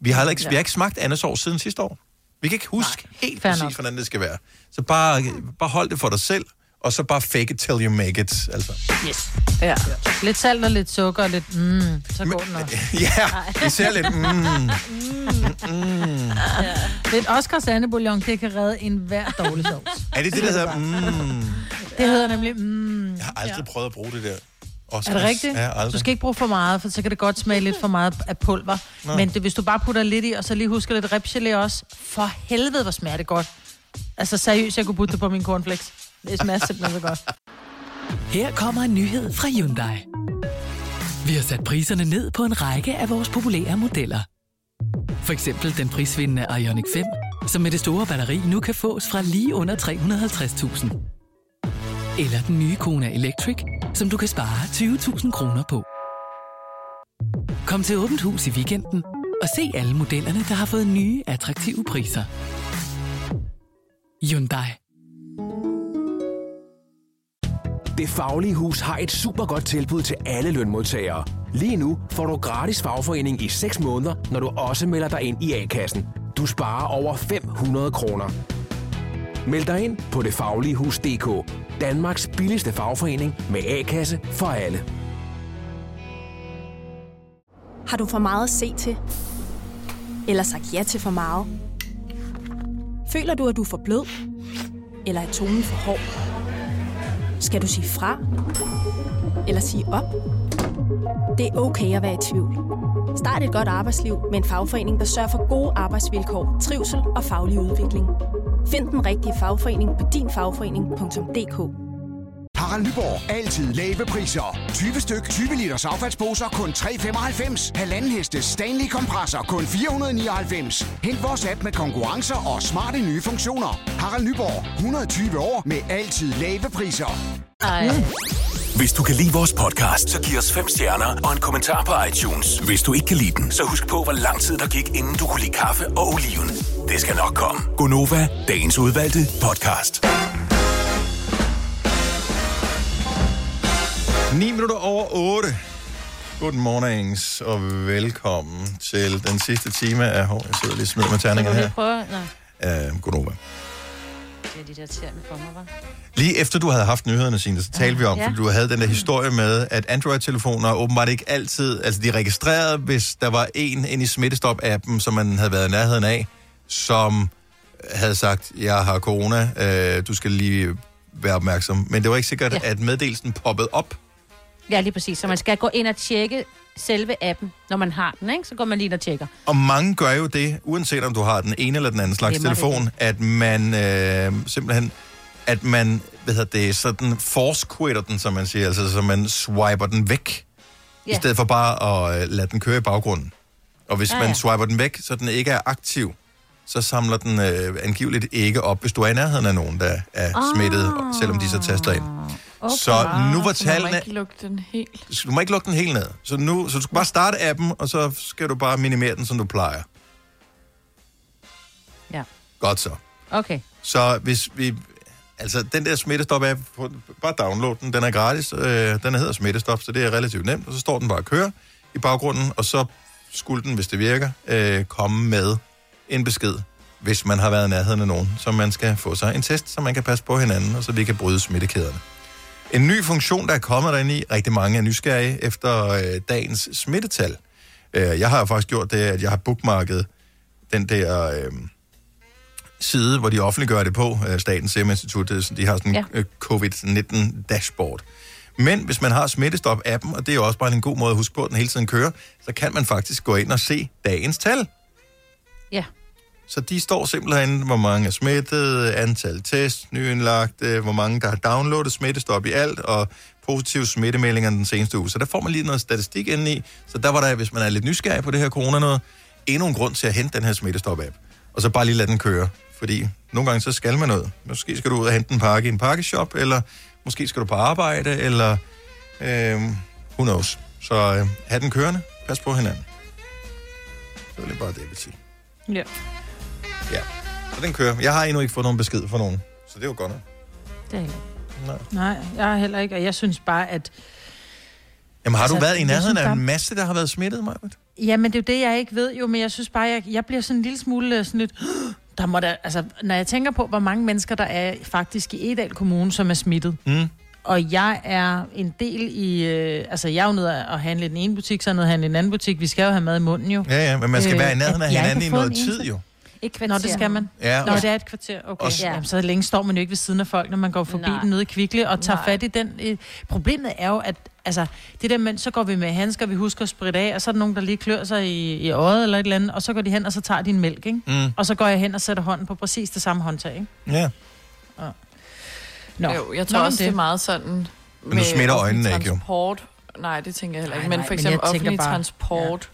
Vi har, ikke, Ja. vi har ikke smagt andet sovs siden sidste år. Vi kan ikke huske Nej, helt præcis, nok. hvordan det skal være. Så bare, bare hold det for dig selv, og så bare fake it till you make it. Altså. Yes. Ja. Lidt salt og lidt sukker og lidt mm, så går den også. Ja, især lidt mm, mm. Lidt Oscars andebouillon, det kan redde en hver dårlig sovs. Er det det, der hedder mm? Det hedder nemlig mm. Jeg har aldrig prøvet at bruge det der. Er det rigtigt? Ja, aldrig. Du skal ikke bruge for meget, for så kan det godt smage lidt for meget af pulver. Nå. Men det, hvis du bare putter lidt i, og så lige husker lidt ribgelé også, for helvede, hvor smager det godt. Altså seriøst, jeg kunne putte det på min cornflakes. Det smager simpelthen så godt. Her kommer en nyhed fra Hyundai. Vi har sat priserne ned på en række af vores populære modeller. For eksempel den prisvindende Ioniq 5, som med det store batteri nu kan fås fra lige under 350.000. Eller den nye Kona Electric, som du kan spare 20.000 kroner på. Kom til Åbent Hus i weekenden og se alle modellerne, der har fået nye, attraktive priser. Hyundai. Det Faglige Hus har et super godt tilbud til alle lønmodtagere. Lige nu får du gratis fagforening i 6 måneder, når du også melder dig ind i A-kassen. Du sparer over 500 kroner. Meld dig ind på detfagligehus.dk. Danmarks billigste fagforening med A-kasse for alle. Har du for meget at se til? Eller sagt ja til for meget? Føler du, at du er for blød? Eller er tonen for hård? Skal du sige fra? Eller sige op? Det er okay at være i tvivl. Start et godt arbejdsliv med en fagforening, der sørger for gode arbejdsvilkår, trivsel og faglig udvikling. Find den rigtige fagforening på dinfagforening.dk. Harald Nyborg. Altid lave priser. 20 styk, 20 liters affaldsposer kun 3,95. Halvanden heste Stanley kompresser kun 499. Hent vores app med konkurrencer og smarte nye funktioner. Harald Nyborg. 120 år med altid lave priser. Ej. Hvis du kan lide vores podcast, så giv os fem stjerner og en kommentar på iTunes. Hvis du ikke kan lide den, så husk på, hvor lang tid der gik, inden du kunne lide kaffe og oliven. Det skal nok komme. Gonova, dagens udvalgte podcast. 9 minutter over 8. Good mornings og velkommen til den sidste time af... Hov, jeg sidder lige og smider med terningerne her. prøve? Nej, Uh, Godnova. Det er de der tæerne for mig? Lige efter du havde haft nyhederne, Signe, så talte vi om, Ja. fordi du havde den der historie med, at Android-telefoner åbenbart ikke altid, altså de registrerede, hvis der var en inde i Smittestop-appen, som man havde været i nærheden af, som havde sagt, jeg har corona, øh, du skal lige være opmærksom. Men det var ikke sikkert, Ja. at meddelelsen poppede op. Ja, lige præcis. Så man skal gå ind og tjekke selve appen, når man har den, ikke? Så går man lige og tjekker. Og mange gør jo det, uanset om du har den ene eller den anden slags Glemmer det telefon, at man øh, simpelthen, at man, hvad hedder det, sådan force den, som man siger, altså så man swiper den væk, ja. i Ja. stedet for bare at øh, lade den køre i baggrunden. Og hvis man ja. swiper den væk, så den ikke er aktiv, så samler den øh, angiveligt ikke op, hvis du er i nærheden af nogen, der er smittet, selvom de så taster ind. Okay. Så nu var Så må man tallene... ikke lukke den helt. Du må ikke lukke den helt ned. Så, nu, så du skal bare starte appen, og så skal du bare minimere den, som du plejer. Ja. Godt så. Okay. Så hvis vi... Altså, den der smittestop-app, bare download den. Den er gratis. Øh, den hedder smittestop, så det er relativt nemt. Og så står den bare og kører i baggrunden, og så skulle den, hvis det virker, øh, komme med en besked, hvis man har været i nærheden af nogen, så man skal få sig en test, så man kan passe på hinanden, og så vi kan bryde smittekæderne. En ny funktion, der er kommet derinde i, rigtig mange er nysgerrige efter øh, dagens smittetal. Øh, jeg har faktisk gjort det, at jeg har bookmarket den der øh, side, hvor de offentliggør det på, øh, Statens Serum Institut, det sådan- de har sådan en Ja. ja. covid-19 dashboard. Men hvis man har Smittestop-appen, og det er jo også bare en god måde at huske på, at den hele tiden kører, så kan man faktisk gå ind og se dagens tal. Ja. Så de står simpelthen, hvor mange er smittet, antal test, nyindlagte, øh, hvor mange, der har downloadet smittestop i alt, og positive smittemeldinger den seneste uge. Så der får man lige noget statistik indeni. Så der var der, hvis man er lidt nysgerrig på det her corona noget, endnu en grund til at hente den her smittestop-app. Og så bare lige lade den køre. Fordi nogle gange så skal man noget. Måske skal du ud og hente en pakke i en pakkeshop, eller måske skal du på arbejde, eller øh, who knows. Så øh, have den kørende. Pas på hinanden. Det er lige bare det, jeg vil sige. Ja. Ja, så den kører. Jeg har endnu ikke fået nogen besked fra nogen, så det er jo godt nok. Det er ikke. Nej. Nej, jeg har heller ikke, og jeg synes bare, at... Jamen har altså, du været i nærheden af en masse, der har været smittet, Majbert? Jamen, det er jo det, jeg ikke ved jo, men jeg synes bare, jeg, jeg bliver sådan en lille smule øh, sådan lidt... Der må der, altså, når jeg tænker på, hvor mange mennesker der er faktisk i Edal Kommune, som er smittet, Mm. og jeg er en del i... Øh, altså, jeg er jo nede og handle i den ene butik, så er jeg nede og handle i den anden butik. Vi skal jo have mad i munden jo. Ja, ja, men man skal Øh, være i nærheden af hinanden i noget en tid jo. Et kvarter. Nå, det skal man. Ja, Nå, og- det er et kvarter. Okay. og- Ja. Jamen, så længe står man jo ikke ved siden af folk, når man går forbi Nej. den nede i Kvickly og tager Nej. fat i den. Øh, Problemet er jo, at altså, det der med, så går vi med handsker, vi husker at spritte af, og så er der nogen, der lige klør sig i, i øjet eller et eller andet, og så går de hen, og så tager de en mælk, ikke? Mm. Og så går jeg hen og sætter hånden på præcis det samme håndtag, ikke? Ja. Nå. Jo, jeg Nå, tror men også, det det. er meget sådan... Men du smitter øjnene ikke, jo. transport. Nej, det tænker jeg heller ikke. Nej, men nej, for men eksempel jeg tænker offentlig bare- transport.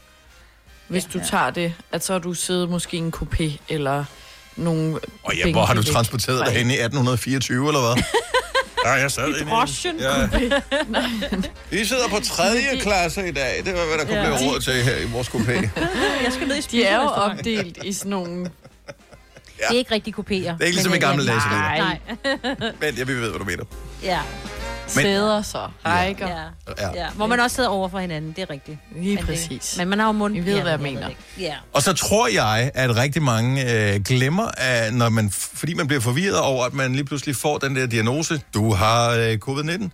Hvis Ja, du ja. tager det, at så har du siddet måske i en coupé, eller nogle... Og ja, hvor har du transporteret dig hen i 1824, eller hvad? Ja, jeg sad inde i... Brochen. Ja. Vi sidder på tredje klasse i dag. Det var, hvad der kunne Ja. blive råd til her i vores coupé. Jeg skal ned i de er jo opdelt i sådan nogle... Det er ikke rigtig kopier. Det er ikke ligesom i gamle dage, Selina. Nej. Men jeg ved, hvad du mener. ja. sæder så, rækker. Ja. Ja. ja. Hvor man også sidder over for hinanden, det er rigtigt. Lige Men det- præcis. Men man har jo mund. I ved, ja, hvad jeg mener. det. Ja. Og så tror jeg, at rigtig mange øh, glemmer, at når man, fordi man bliver forvirret over, at man lige pludselig får den der diagnose, du har øh, covid-19,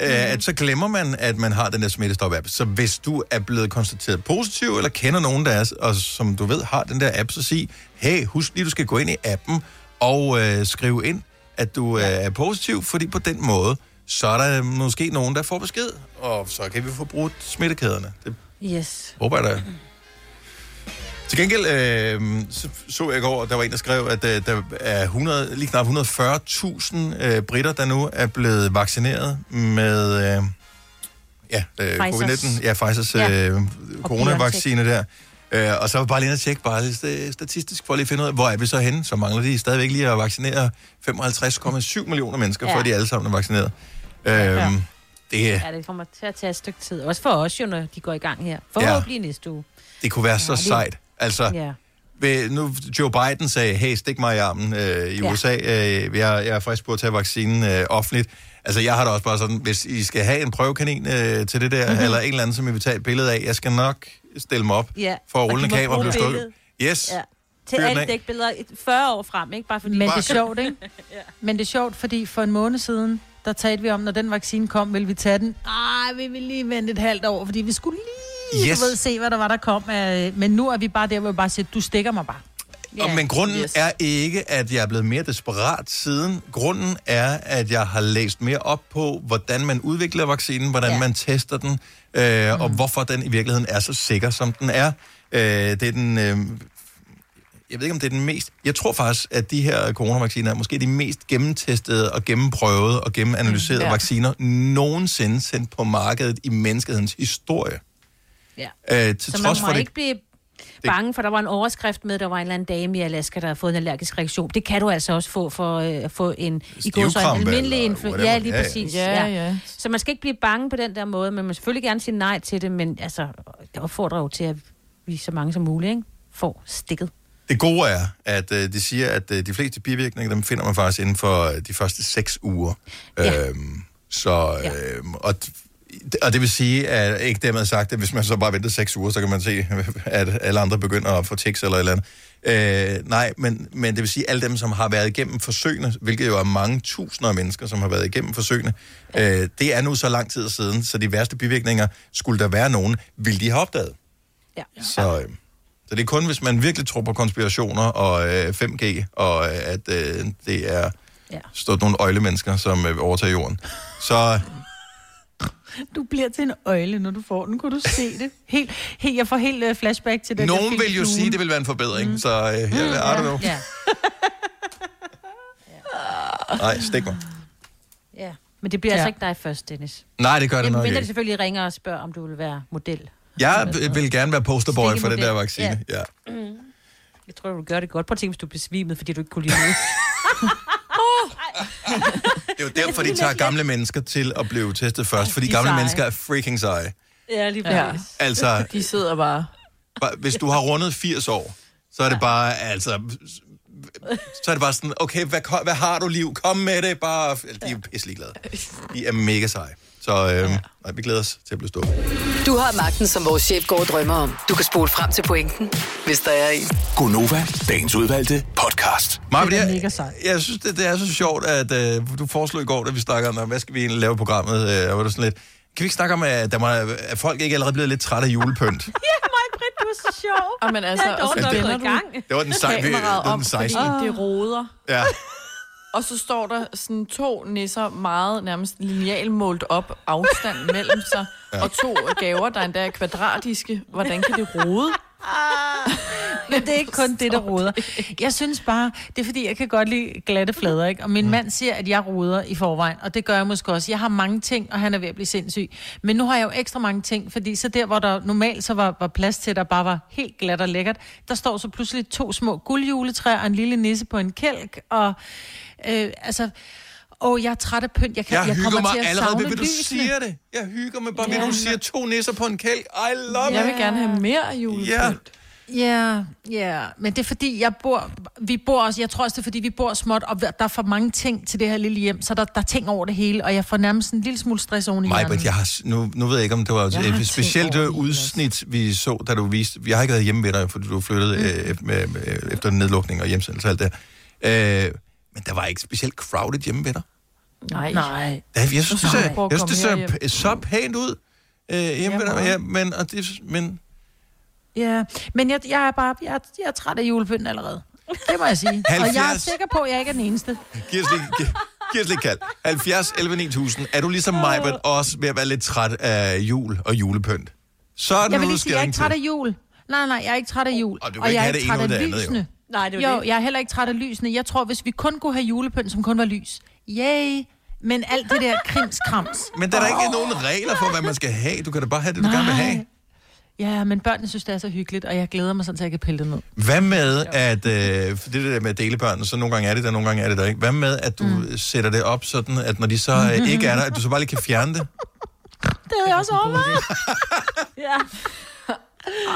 mm. øh, at så glemmer man, at man har den der smittestop-app. Så hvis du er blevet konstateret positiv, eller kender nogen, der er, og som du ved har den der app, så sig, hey, husk lige, du skal gå ind i appen og øh, skrive ind, at du ja. er positiv, fordi på den måde, så er der måske nogen, der får besked, og så kan vi få brudt smittekæderne. Det Yes. håber jeg da. Til gengæld øh, så, så jeg i går, at der var en, der skrev, at øh, der er 100, lige knap 140.000 øh, britter, der nu er blevet vaccineret med øh, ja, øh, Pfizers. covid-19. Ja, Pfizers Ja. øh, coronavaccine der. Øh, og så var bare lige og tjekke, bare sta- statistisk, for lige at finde ud af, hvor er vi så henne? Så mangler de stadigvæk lige at vaccinere 55,7 millioner mennesker, ja. Ja. før de alle sammen er vaccineret. Øh, Ja. Det, er- Ja, det kommer til at tage et stykke tid. Også for os jo, når de går i gang her. Forhåbentlig ja. næste uge. det kunne være så det- sejt. Altså, Ja. ved, nu Joe Biden sagde, hey, stik mig i armen øh, i Ja. USA. Øh, jeg, jeg er frisk på at tage vaccinen øh, offentligt. Altså, jeg har da også bare sådan, hvis I skal have en prøvekanin øh, til det der, Mhm. mm-hmm. eller en eller anden, som I vil tage et billede af, jeg skal nok stille mig op Ja. for at Og rulle de en må kamera blive stået. Yes. Ja. Til alle dækbilleder 40 år frem, ikke? Bare fordi... Men det er sjovt, ikke? Men det er sjovt, fordi for en måned siden, der talte vi om, når den vaccine kom, ville vi tage den. Ej, vi vil lige vente et halvt år, fordi vi skulle lige Yes. du ved, se, hvad der var, der kom. Men nu er vi bare der, hvor vi bare siger, du stikker mig bare. Og, men grunden yes. er ikke, at jeg er blevet mere desperat siden. Grunden er, at jeg har læst mere op på, hvordan man udvikler vaccinen, hvordan ja. man tester den, øh, mm. og hvorfor den i virkeligheden er så sikker, som den er. Øh, det er den... Øh, jeg ved ikke, om det er den mest... Jeg tror faktisk, at de her coronavacciner er måske de mest gennemtestede og gennemprøvede og gennemanalyserede Mm, ja. ja. vacciner nogensinde sendt på markedet i menneskehedens historie. Ja. Øh, til Så man trods må for det ikke blive bange, for der var en overskrift med, der var en eller anden dame i Alaska, der havde fået en allergisk reaktion. Det kan du altså også få for øh, at få en, i går så en almindelig eller influ- whatever. Ja, lige Ja, ja. præcis. Ja, ja. Så man skal ikke blive bange på den der måde, men man må selvfølgelig gerne sige nej til det, men altså, det opfordrer jo til, at vi så mange som muligt ikke, får stikket. Det gode er, at øh, de siger, at øh, de fleste bivirkninger, dem finder man faktisk inden for øh, de første seks uger. Ja. Øhm, så, øh, og, og det vil sige, at ikke dermed sagt, at hvis man så bare venter seks uger, så kan man se, at alle andre begynder at få tics eller et eller andet. Øh, nej, men, men det vil sige, at alle dem, som har været igennem forsøgene, hvilket jo er mange tusinder af mennesker, som har været igennem forsøgene, øh, det er nu så lang tid siden, så de værste bivirkninger, skulle der være nogen, vil de have opdaget. Ja. Så, øh, så det er kun, hvis man virkelig tror på konspirationer og øh, 5G, og øh, at øh, det er ja. stået nogle øjlemennesker, som øh, overtager jorden. Så Du bliver til en øjle, når du får den. Kunne du se det? Helt, helt, jeg får helt uh, flashback til den der nogen film vil jo sige, at det vil være en forbedring, mm. så øh, jeg, mm, I don't know. Ja. Nej, stik mig. ja. Men det bliver Ja. altså ikke dig først, Dennis. Nej, det gør det Jamen, nok mindre de ikke. selvfølgelig ringer og spørger, om du vil være model. Jeg vil gerne være posterboy for den der vaccine. Ja. Mm. Jeg tror, du gøre det godt. Prøv at tænke, hvis du besvimede, fordi du ikke kunne lide noget. Det er jo derfor, de tager gamle mennesker til at blive testet først, fordi De gamle seje. mennesker er freaking seje. ja, lige Ja. præcis. Altså, De sidder bare... hvis du har rundet 80 år, så er det bare, altså, så er det bare sådan, okay, hvad, hvad har du liv? Kom med det, bare... De er pisselig glade. De er mega seje. Så øh, nej, vi glæder os til at blive stået. Du har magten, som vores chef går og drømmer om. Du kan spole frem til pointen, hvis der er en. Gonova, dagens udvalgte podcast. Maja, Det er jeg, mega sejt. jeg synes, det, det er så sjovt, at øh, du foreslog i går, da vi snakkede om, hvad skal vi egentlig lave i programmet, øh, var du sådan lidt, kan vi ikke snakke om, at, der må, at folk ikke allerede blevet lidt trætte af julepynt? Ja, mig, Britt, du er så sjov. Og men altså, er og så du i gang. Det var den, sej, vi, det op, den fordi 16. det roder. Ja. Og så står der sådan to nisser meget nærmest lineal målt op afstand mellem sig, ja. og to gaver, der endda er kvadratiske. Hvordan kan det rode? Men det er ikke kun det, der roder. Jeg synes bare, det er fordi, jeg kan godt lide glatte flader, ikke? Og min mm. mand siger, at jeg roder i forvejen, og det gør jeg måske også. Jeg har mange ting, og han er ved at blive sindssyg. Men nu har jeg jo ekstra mange ting, fordi så der, hvor der normalt så var, var plads til, der bare var helt glat og lækkert, der står så pludselig to små guldjuletræer og en lille nisse på en kælk, og øh, altså... Åh, jeg er træt af pynt. Jeg, kan, Jeg, jeg hygger mig til at allerede ved, hvad du lysene. siger det. Jeg hygger mig bare ved, Ja. at du siger to nisser på en kælk. I love Jeg it. vil gerne have mere julepynt. Ja. Ja, ja, men det er fordi, jeg bor, vi bor også, jeg tror også, det er fordi, vi bor småt, og der er for mange ting til det her lille hjem, så der, der er ting over det hele, og jeg får nærmest en lille smule stress oven i Mig, hjernen. jeg har, nu, nu ved jeg ikke, om det var Jeg et specielt øh, udsnit, vi så, da du viste... Jeg har ikke været hjemme ved dig, fordi du flyttede Mm. øh, med, med, efter nedlukning og hjemsendelse og alt det øh, Men der var ikke specielt crowded hjemme ved dig. Nej. Nej. Jeg synes, det, at jeg komme synes, det ser, p- så pænt ud øh, hjemme ved dig. Ja, men, og det, men Ja, men jeg, jeg er bare, jeg er, jeg er træt af julepynten allerede. Det må jeg sige. Og jeg er 70. sikker på, at jeg ikke er den eneste. giv os lige, giv, giv os lige kald. 70 11 9000. Er du ligesom mig, men også ved at være lidt træt af jul og julepynt? Så er det Jeg vil nu, lige du sige, jeg er ikke træt af jul. Nej, nej, jeg er ikke træt af jul. Og du kan og ikke jeg er ikke træt af lysene. Nej, det er jo Jo, det. jeg er heller ikke træt af lysene. Jeg tror, hvis vi kun kunne have julepynt, som kun var lys. Yay! Men alt det der krimskrams. Men der er da ikke nogen regler for, hvad man skal have. Du kan da bare have det, du gerne vil have. Ja, men børnene synes, det er så hyggeligt, og jeg glæder mig sådan, til jeg kan pille det ned. Hvad med, at... Øh, det der med at dele børn, så nogle gange er det der, nogle gange er det der ikke. Hvad med, at du mm. sætter det op sådan, at når de så øh, ikke er der, at du så bare lige kan fjerne det? Det havde jeg også overvejet. ja.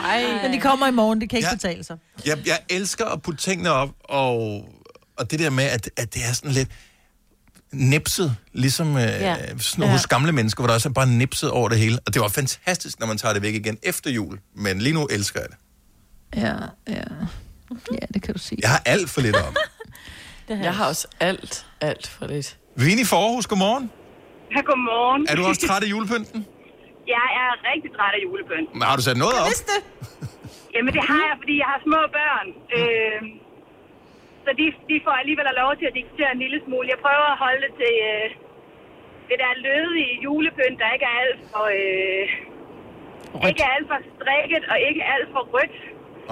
Ej. Men de kommer i morgen, det kan ikke Ja. ja. betale sig. Jeg, jeg elsker at putte tingene op, og, og det der med, at, at det er sådan lidt nipset, ligesom øh, Ja. sådan hos gamle mennesker, hvor der også er bare nipset over det hele. Og det var fantastisk, når man tager det væk igen efter jul. Men lige nu elsker jeg det. Ja, ja. Ja, det kan du sige. Jeg har alt for lidt om. Jeg har også alt, alt for lidt. Vini Forhus, godmorgen. Ja, godmorgen. Er du også træt af julepynten? Jeg er rigtig træt af julepynt. Men har du sat noget op? det. Jamen, det har jeg, fordi jeg har små børn. Øh, så de, de får alligevel lov til at diktere en lille smule. Jeg prøver at holde det til øh, det der lødige julepynt, der ikke er alt for... Øh, ikke alt for strikket og ikke alt for rødt.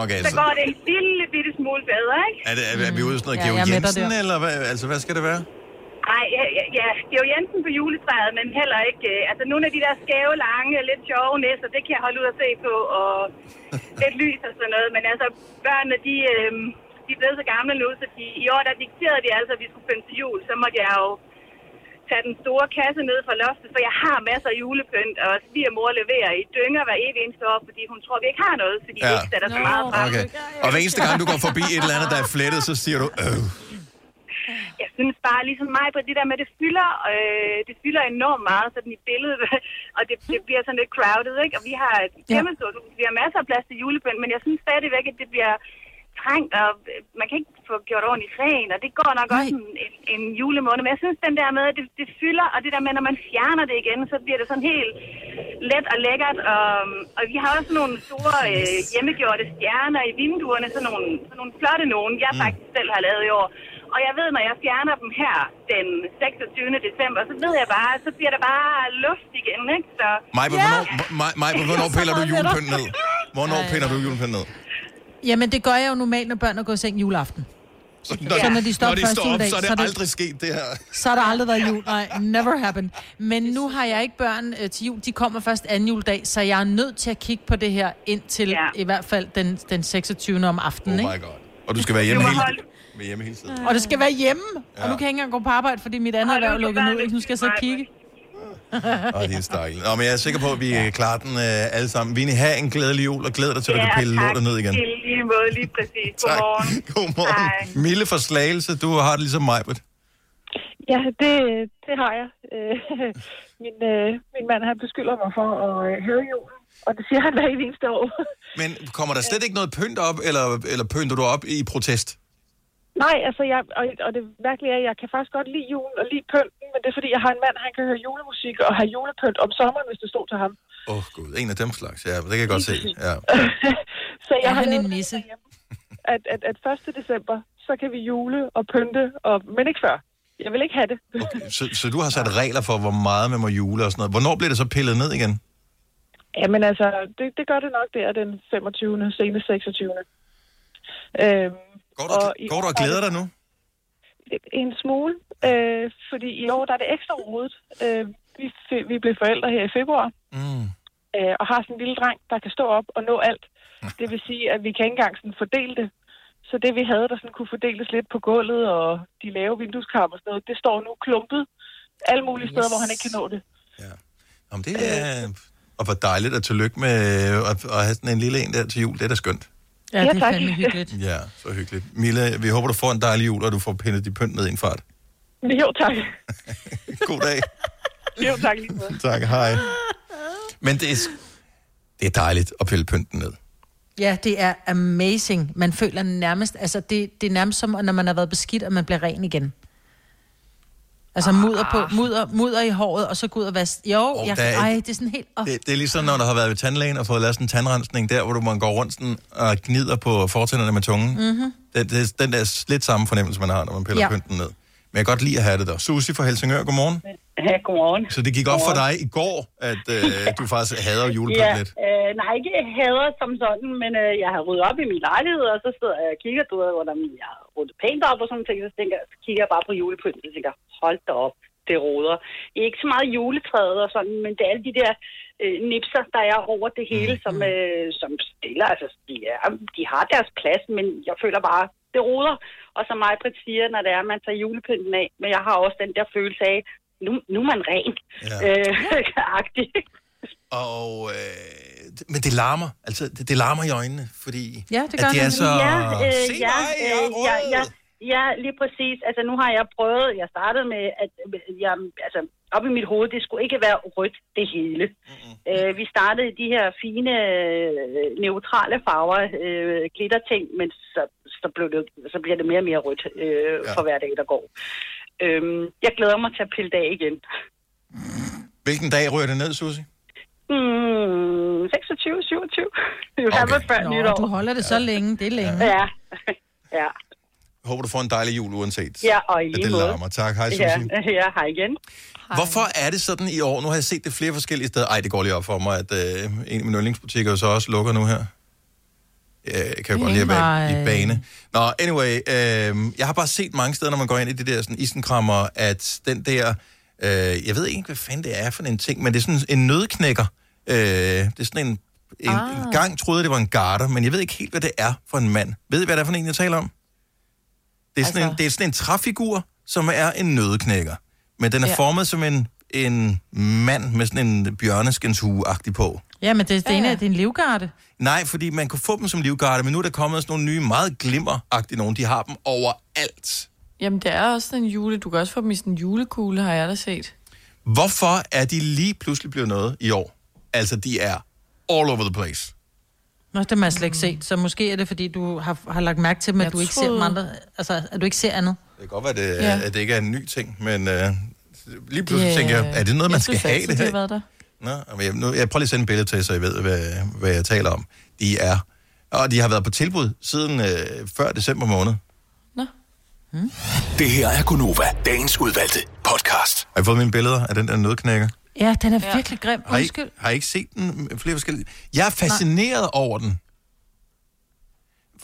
Okay, Så så går det en lille bitte smule bedre, ikke? er, det, er, er vi ude i sådan noget Ja, Georg dig Jensen, eller hvad, altså, hvad skal det være? Nej, ja, ja, ja, det er jo Jensen på juletræet, men heller ikke... Øh, altså, nogle af de der skæve, lange, lidt sjove næsser, det kan jeg holde ud og se på, og lidt lys og sådan noget. Men altså, børnene, de, øh, de er blevet så gamle nu, så de, i år, der dikterede de altså, at vi skulle pynte til jul. Så måtte jeg jo tage den store kasse ned fra loftet, for jeg har masser af julepynt, og svigermor leverer i dynger hver evig eneste år, fordi hun tror, vi ikke har noget, fordi ja. vi ikke sætter så meget frem. Okay. Og hver eneste gang, du går forbi et eller andet, der er flettet, så siger du, øh. Synes bare, ligesom mig, på det der med, det fylder, øh, det fylder enormt meget sådan i billedet, og det, det bliver sådan lidt crowded, ikke? Og vi har et kæmpe stort hus, vi har masser af plads til julepynt, men jeg synes stadigvæk, at det bliver trængt, og man kan ikke få gjort ordentligt ren, og det går nok også en, en, en julemåned. Men jeg synes, den der med, at det, det fylder, og det der med, når man fjerner det igen, så bliver det sådan helt let og lækkert. Og, og vi har også nogle store øh, hjemmegjorte stjerner i vinduerne, sådan nogle, sådan nogle flotte nogen, jeg faktisk selv har lavet i år. Og jeg ved, når jeg fjerner dem her den 26. december, så ved jeg bare, så bliver der bare luft igen, ikke? Så, Maj, hvornår, Maj, Maj, hvornår piller du julepynt ned? Hvornår piller du julepynt ned? Jamen, det gør jeg jo normalt, når børn er gået i seng juleaften. Så Så når de står når de står op, juledag, så er det så er det- aldrig sket, det her. Så har der aldrig været jul. Nej, never happened. Men nu har jeg ikke børn øh, til jul. De kommer først anden juledag, så jeg er nødt til at kigge på det her indtil ja. i hvert fald den, den 26. om aftenen. Oh ikke? my god. Og du skal være hjemme hele, holde- være hjemme hele tiden. Og det skal være hjemme. Ja. Ja. Og nu kan jeg ikke engang gå på arbejde, fordi mit andet erhverv er nu lukket ned. Ikke? Nu skal jeg så kigge. Åh, det er stakkels. Nå, men jeg er sikker på, at vi klarer den øh, alle sammen. Vini, have en glædelig jul, og glæd dig til, at du kan pille lortet ned igen. I lige måde, lige præcis. Godmorgen. Godmorgen. Mille fra Slagelse, du har det ligesom mig, Britt. Ja, det, det har jeg. Øh, min, øh, min mand han beskylder mig for at øh, høre julen, og det siger han hver eneste år. Men kommer der slet ikke noget pynt op, eller, eller pynter du op i protest? Nej, altså, jeg, og, og det virkelige er, at jeg kan faktisk godt lide julen og lide pynten, men det er fordi, jeg har en mand, han kan høre julemusik og have julepynt om sommeren, hvis det stod til ham. Åh, oh, gud, en af dem slags. Ja, det kan jeg godt se. Ja. Så jeg Er har han en nisse? At, at, at 1. december, så kan vi jule og pynte, og, men ikke før. Jeg vil ikke have det. Så, så du har sat regler for, hvor meget man må jule og sådan noget. Hvornår bliver det så pillet ned igen? Jamen altså, det, det gør det nok der den 25. senest 26. Øhm, Går du, og, går du og glæder dig nu? En smule, øh, fordi i år der er det ekstra rodet. Øh, vi, vi blev forældre her i februar, mm. øh, og har sådan en lille dreng, der kan stå op og nå alt. Det vil sige, at vi kan ikke engang sådan fordele det. Så det vi havde, der sådan kunne fordeles lidt på gulvet og de lave vindueskarmer og sådan noget, det står nu klumpet alle mulige steder, hvor han ikke kan nå det. Om det er... Og hvor dejligt og tillykke med at, at have sådan en lille en der til jul. Det er da skønt. Ja, Ja, det er tak. fandme hyggeligt. Ja, så hyggeligt. Mille, vi håber, du får en dejlig jul, og du får pindet de pynt ned i en fart. Jo, tak. God dag. Jo, tak lige måde. Tak, hej. Men det er, det er dejligt at pille pynten ned. Ja, det er amazing. Man føler nærmest, altså det, det er nærmest som, når man har været beskidt, og man bliver ren igen. Altså mudder, på, mudder, mudder i håret, og så gå ud og vaske. Jo, Og oh, jeg, der er- ej, det er sådan helt... Oh. Det, det er ligesom, når du har været ved tandlægen og fået lavet sådan en tandrensning der, hvor du må gå rundt sådan og gnider på fortænderne med tungen. Mm-hmm. Det, det, den der lidt samme fornemmelse, man har, når man piller Ja. ja. pynten ned. Men jeg kan godt lide at have det der. Susi fra Helsingør, godmorgen. Ja, godmorgen. Så det gik op for dig i går, at øh, du faktisk hader julepynt ja, lidt. øh, nej, ikke hader som sådan, men øh, jeg har ryddet op i min lejlighed, og så sidder jeg og kigger, du ved, hvordan jeg har ryddet pænt op og sådan ting, så, tænker, så kigger jeg bare på julepynten, og tænker, hold da op, det roder. Ikke så meget juletræet og sådan, men det er alle de der øh, nipser, der er over det hele, som, øh, som stiller, altså de, er, de har deres plads, men jeg føler bare, det roder. Og som mig, Britt siger, når det er, man tager julepynten af, men jeg har også den der følelse af, nu, nu er man ren. Ja. Øh, agtig. Og, øh, det- men det larmer. Altså, det, det larmer i øjnene, fordi Ja, at det er så... Ja, øh, Se ja, mig, jeg er øh, ja, ja, ja, lige præcis. Altså, nu har jeg prøvet, jeg startede med, at jeg, altså, op i mit hoved, det skulle ikke være rødt, det hele. Mm-hmm. Øh, vi startede i de her fine, øh, neutrale farver, øh, glitterting, men så, så, blev det, så bliver det mere og mere rødt øh, ja. for hver dag, der går. Øhm, jeg glæder mig til at pille det af igen. Hvilken dag rører det ned, Susie? Hmm, 26, 27. Du har været før Nå, nytår. du holder det så længe, det er længe. Ja, ja. Håber, du får en dejlig jul uanset. Ja, og i lige det måde. larmer. Tak. Hej, Susie. Ja, ja, hej igen. Hvorfor er det sådan i år? Nu har jeg set det flere forskellige steder. Ej, det går lige op for mig, at øh, en af mine yndlingsbutikker så også lukker nu her. Jeg kan jo godt lide at være i bane. Nå, anyway, øh, jeg har bare set mange steder, når man går ind i det der sådan isenkrammer, at den der, øh, jeg ved ikke, hvad fanden det er for en ting, men det er sådan en nødknækker. Øh, det er sådan en, en, ah. en gang troede jeg, det var en garter, men jeg ved ikke helt, hvad det er for en mand. Ved I, hvad det er for en, jeg taler om? Det er, sådan Altså- en, det er sådan en træfigur, som er en nødknækker. Men den er Ja. formet som en, en mand med sådan en bjørneskinshue-agtig på. Ja, men det, det ene er din livgarde. Nej, fordi man kunne få dem som livgarde, men nu er der kommet sådan nogle nye, meget glimmeragtige nogle. De har dem overalt. Jamen, det er også en jule. Du kan også få dem i sådan en julekugle, har jeg da set. Hvorfor er de lige pludselig blevet noget i år? Altså, de er all over the place. Nå, det har jeg slet ikke set. Så måske er det, fordi du har, har lagt mærke til dem, at Jeg du ikke ser troede- dem andre. Altså, at du ikke ser andet. Det kan godt være, det, Ja. ja. at det ikke er en ny ting, men øh, lige pludselig Ja. tænker jeg, er det noget, man jeg skal have det de her? har været der. Nå, men jeg, nu, jeg prøver lige at sende et billede til, så I ved, hvad, hvad jeg taler om. De er, og de har været på tilbud siden øh, før december måned. Det her er Gunova, dagens udvalgte podcast. Har I fået mine billeder af den der nødknækker? Ja, den er ja. virkelig grim. Har I, Undskyld. har I ikke set den flere forskellige? Jeg er fascineret Nej. over den.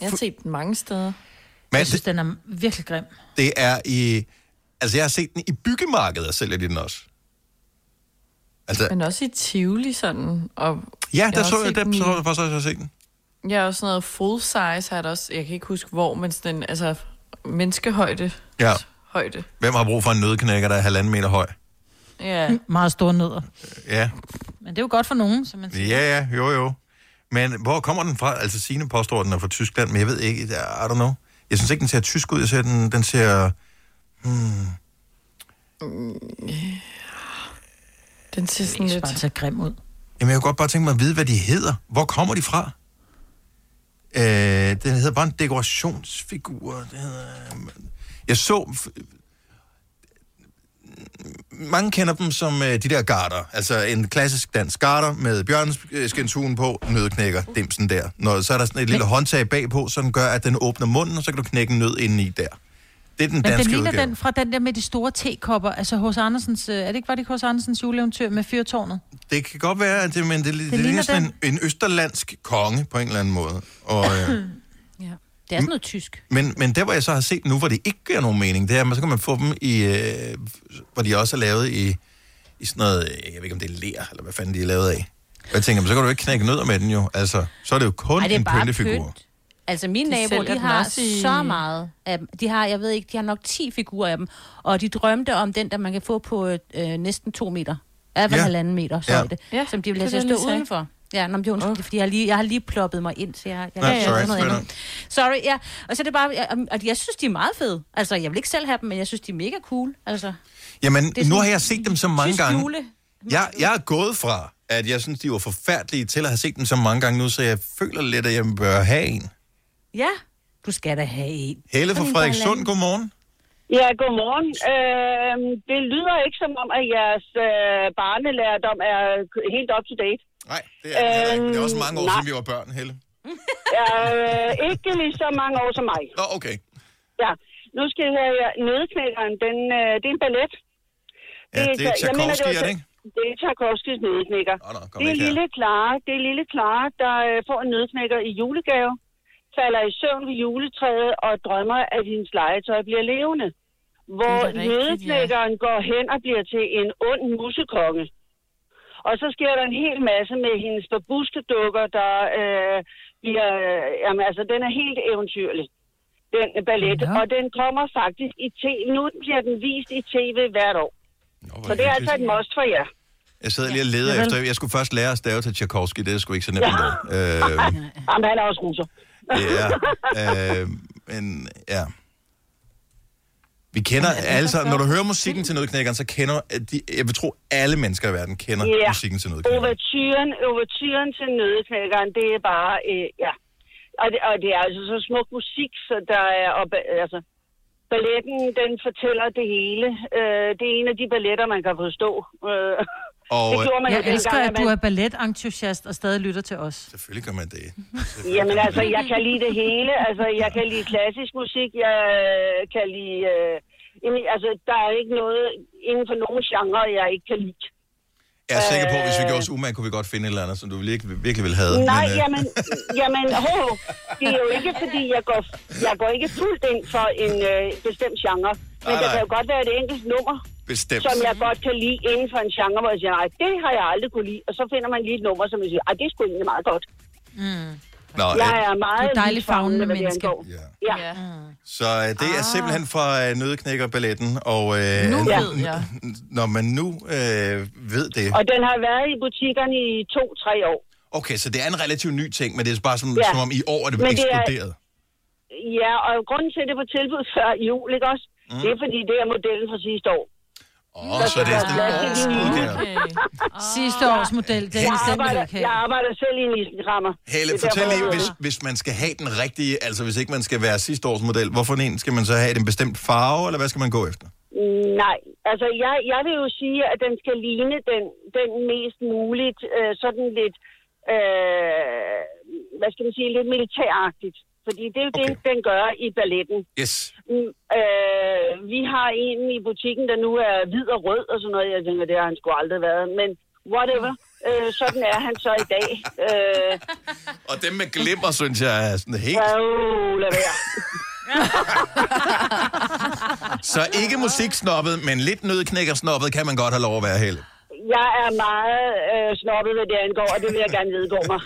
Jeg har set den mange steder. Men Jeg synes, den er virkelig grim. det er i... Altså, jeg har set den i byggemarkedet, og sælger de den også. Altså, Men også i Tivoli sådan. Og ja, der så jeg, der så jeg faktisk også, set den. Er også sådan noget full size, har også. Jeg kan ikke huske hvor, men sådan en, altså menneskehøjde. Ja. Højde. Hvem har brug for en nødknækker, der er halvanden meter høj? Ja. Meget store nødder. Ja, Men det er jo godt for nogen, som man siger. ja, ja, jo, jo. Men hvor kommer den fra? Altså, Signe påstår, den er fra Tyskland, men jeg ved ikke, I don't know. Jeg synes ikke, den ser tysk ud. Jeg ser, den, den ser... Hmm, Den ser sådan lidt... bare ser grim ud. Jamen, jeg kunne godt bare tænke mig at vide, hvad de hedder. Hvor kommer de fra? Øh, den hedder bare en dekorationsfigur. Det hedder... Jeg så... f- Mange kender dem som øh, de der garter. Altså en klassisk dansk garter med bjørnskindshuen på, nødknækker, dimsen der. Når, så er der sådan et lille håndtag bagpå, så den gør, at den åbner munden, og så kan du knække en nød indeni der. Det er den Men den danske ligner udgave. den fra den der med de store tekopper. Altså hos Andersens... øh, Er det ikke, var det ikke hos Andersens juleeventyr med fyrtårnet? Det kan godt være, at det, men det, det, det ligner ligner sådan en, den. en østerlandsk konge på en eller anden måde. Og, øh, Det er sådan noget tysk. Men, men der, hvor jeg så har set nu, hvor det ikke giver nogen mening, det er, at så kan man få dem i, øh, hvor de også er lavet i, i sådan noget, øh, jeg ved ikke, om det er ler, eller hvad fanden de er lavet af. Og jeg tænker, men så kan du ikke knække nødder med den jo. Altså, så er det jo kun Ej, det er en pyntefigur. pynt. Altså mine De naboer, de har i- så meget af dem. De har, jeg ved ikke, de har nok 10 figurer af dem. Og de drømte om den, der man kan få på øh, næsten to meter. Ja, Ja. halvanden meter Ja. højde. Ja, som de vil det have er det, stå udenfor. Ja, nå, men det er undskyld, fordi jeg har, lige, jeg har lige ploppet mig ind, så jeg, jeg jeg sorry, noget andet. Sorry, ja. Og så er det bare, jeg, og jeg synes, de er meget fede. Altså, jeg vil ikke selv have dem, men jeg synes, de er mega cool. Altså, Jamen, Det er nu sådan har jeg set dem så mange gange. jule. Jeg, jeg er gået fra, at jeg synes, de var forfærdelige til at have set dem så mange gange nu, så jeg føler lidt, at jeg bør have en. Ja, du skal da have en. Helle fra Frederikssund, godmorgen. Ja, godmorgen. Øh, det lyder ikke som om, at jeres øh, barnelærdom er helt up to date. Nej, det er, det er, det er også mange år nej. siden, vi var børn, Helle. Ja, øh, ikke lige så mange år som mig. Nå, okay. Ja, nu skal jeg høre jer. Nødknækkeren, den, øh, det er en ballet. Ja, det er mener, Tchaikovsky, var- er det ikke? Det er Tchaikovskys nødknækker. Nå, kom det er lille Clara, det er lille Clara, der øh, får en nødknækker i julegave, falder i søvn ved juletræet og drømmer, at hendes legetøj bliver levende. Hvor er nødknækkeren går hen og bliver til en ond musekonge. Og så sker der en hel masse med hendes babuskedukker, der øh, bliver... Øh, jamen, altså, den er helt eventyrlig, den ballet. Nå. Og den kommer faktisk i tv. Nu bliver den vist i tv hvert år. Så det er altså et must for jer. Jeg sidder lige og leder Javel. efter... Jeg skulle først lære at stave til Tchaikovsky. Det er sgu ikke så nemt endda. Øh, Jamen, han er også russer. Ja, øh, men ja. Vi kender alle sammen... Når du hører musikken til Nødknækkeren, så kender... De, jeg vil tro, alle mennesker i verden kender Ja. musikken til Nødknækkeren. Overtyren, overtyren til nødeknækkeren, det er bare, øh, ja. Og det, og det er altså så smuk musik, så der er, og, altså, balletten, den fortæller det hele. Øh, det er en af de balletter, man kan forstå. Øh, Og, det gjorde man jo Jeg elsker, dengang, at du er balletentusiast og stadig lytter til os. Selvfølgelig gør man det. Jamen altså, jeg kan lide det hele. Altså, jeg kan lide klassisk musik, jeg øh, kan lide... Øh, jamen, altså, der er ikke noget inden for nogen genre, jeg ikke kan lide. Jeg er sikker på, at hvis vi gjorde os umage, kunne vi godt finde et eller andet, som du virkelig, virkelig vil have. Nej, men, øh, jamen, jamen ho, ho. det er jo ikke, fordi jeg går, jeg går ikke fuldt ind for en øh, bestemt genre. Men Nej, der nej. kan jo godt være et enkelt nummer, Bestemt. som jeg godt kan lide inden for en genre, hvor jeg siger, nej, det har jeg aldrig kunne lide. Og så finder man lige et nummer, som jeg siger, ej, det er sgu egentlig meget godt. Mm. Nå, jeg er meget Du er hvad det menneske. angår. Ja. ja. Så øh, det er simpelthen fra øh, Nødknækker-balletten, og øh, Nu ved jeg. når man nu øh, ved det... Og den har været i butikkerne i to-tre år. Okay, så det er en relativt ny ting, men det er bare som, Ja. som om i år er det Men det er- eksploderet. Ja, og grunden til, at det på tilbud før jul, ikke også? Mm. Det er, fordi det er modellen fra sidste år. Åh, så det er sådan en årsudgave. Sidste års model, den Jeg er den arbejder, ikke jeg arbejder selv i en isenkrammer. Helle, fortæl lige, hvis, hvis man skal have den rigtige, altså hvis ikke man skal være sidste års model, hvorfor en skal man så have? Er det en bestemt farve, eller hvad skal man gå efter? Nej, altså jeg, jeg vil jo sige, at den skal ligne den, den mest muligt øh, sådan lidt, øh, hvad skal man sige, lidt militæragtigt. Fordi det er jo okay. det, den gør i balletten. Yes. Mm, øh, vi har en i butikken, der nu er hvid og rød og sådan noget. Jeg tænker, det har han sgu aldrig været. Men whatever. Øh, sådan er han så i dag. Øh, Og dem med glimmer, synes jeg er sådan helt... uh, lad være. Så ikke musiksnobbet, men lidt nødknækkersnobbet kan man godt have lov at være, Helle. Jeg er meget øh, snobbet, hvad det angår, og det vil jeg gerne vedgå mig.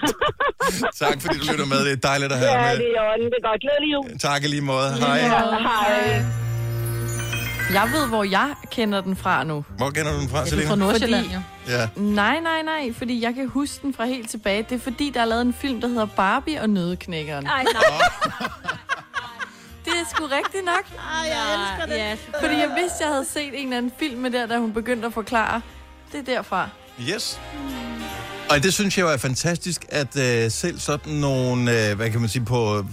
Tak fordi du lytter med. Det er dejligt at have ja, dig det med. er i orden. Det er godt. Glædelig jul. Tak i lige måde. Hej. Ja, hej. Jeg ved, hvor jeg kender den fra nu. Hvor kender du den fra, Selina? Nordsjælland, Fordi- jo. Ja. Nej, nej, nej, fordi jeg kan huske den fra helt tilbage. Det er fordi, der er lavet en film, der hedder Barbie og Nødeknækkeren. Ej, nej. Det er sgu rigtigt nok. Ej, jeg elsker det. Ja, Fordi jeg vidste, jeg havde set en eller anden film med der, da hun begyndte at forklare. Det er derfra. Yes. Og det synes jeg jo er fantastisk, at øh, selv sådan nogle, øh, hvad kan man sige, på øh,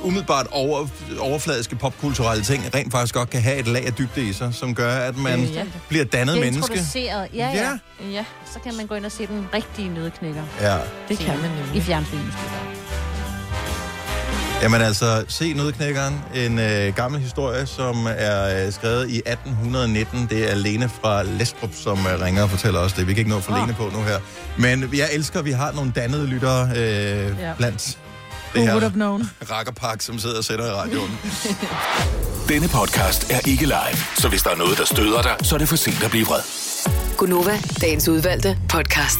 umiddelbart over, overfladiske popkulturelle ting, rent faktisk godt kan have et lag af dybde i sig, som gør, at man Øh, ja. bliver dannet Bliver menneske. introduceret. Ja, ja, Ja. ja. Så kan man gå ind og se den rigtige nødknækker. Ja. Det kan man nemlig. I fjernsyn måske. Jamen altså, se Nødknækkeren, en øh, gammel historie, som er øh, skrevet i 1819. Det er Lene fra Lestrup, som øh, ringer og fortæller os det. Vi kan ikke nå for Åh. Lene på nu her. Men jeg elsker, at vi har nogle dannede lyttere øh, Ja. blandt Who det would her have known? rakkerpak, som sidder og sætter i radioen. Denne podcast er ikke live, så hvis der er noget, der støder dig, så er det for sent at blive vred. Gunova, dagens udvalgte podcast.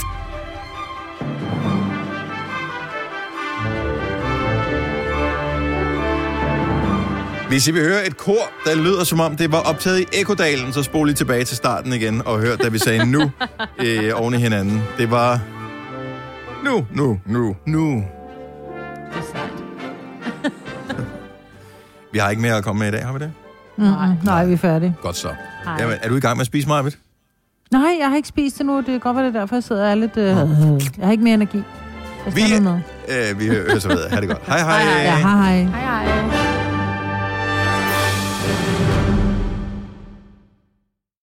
Hvis I vil høre et kor, der lyder som om det var optaget i Ekodalen, så spol lige tilbage til starten igen og hør, da vi sagde nu øh, oven i hinanden. Det var nu, nu, nu, nu. Det er sejt. Vi har ikke mere at komme med i dag, har vi det? Nej, nej, vi er færdige. Godt så. Hej. Jamen, er du i gang med at spise mig, Nej, jeg har ikke spist det nu. Det kan godt være, det er derfor, jeg sidder og er lidt... Øh, jeg har ikke mere energi. Vi, øh, vi hører så videre. Ha' det godt. Hej hej. Ja, hej hej. Hej, hej.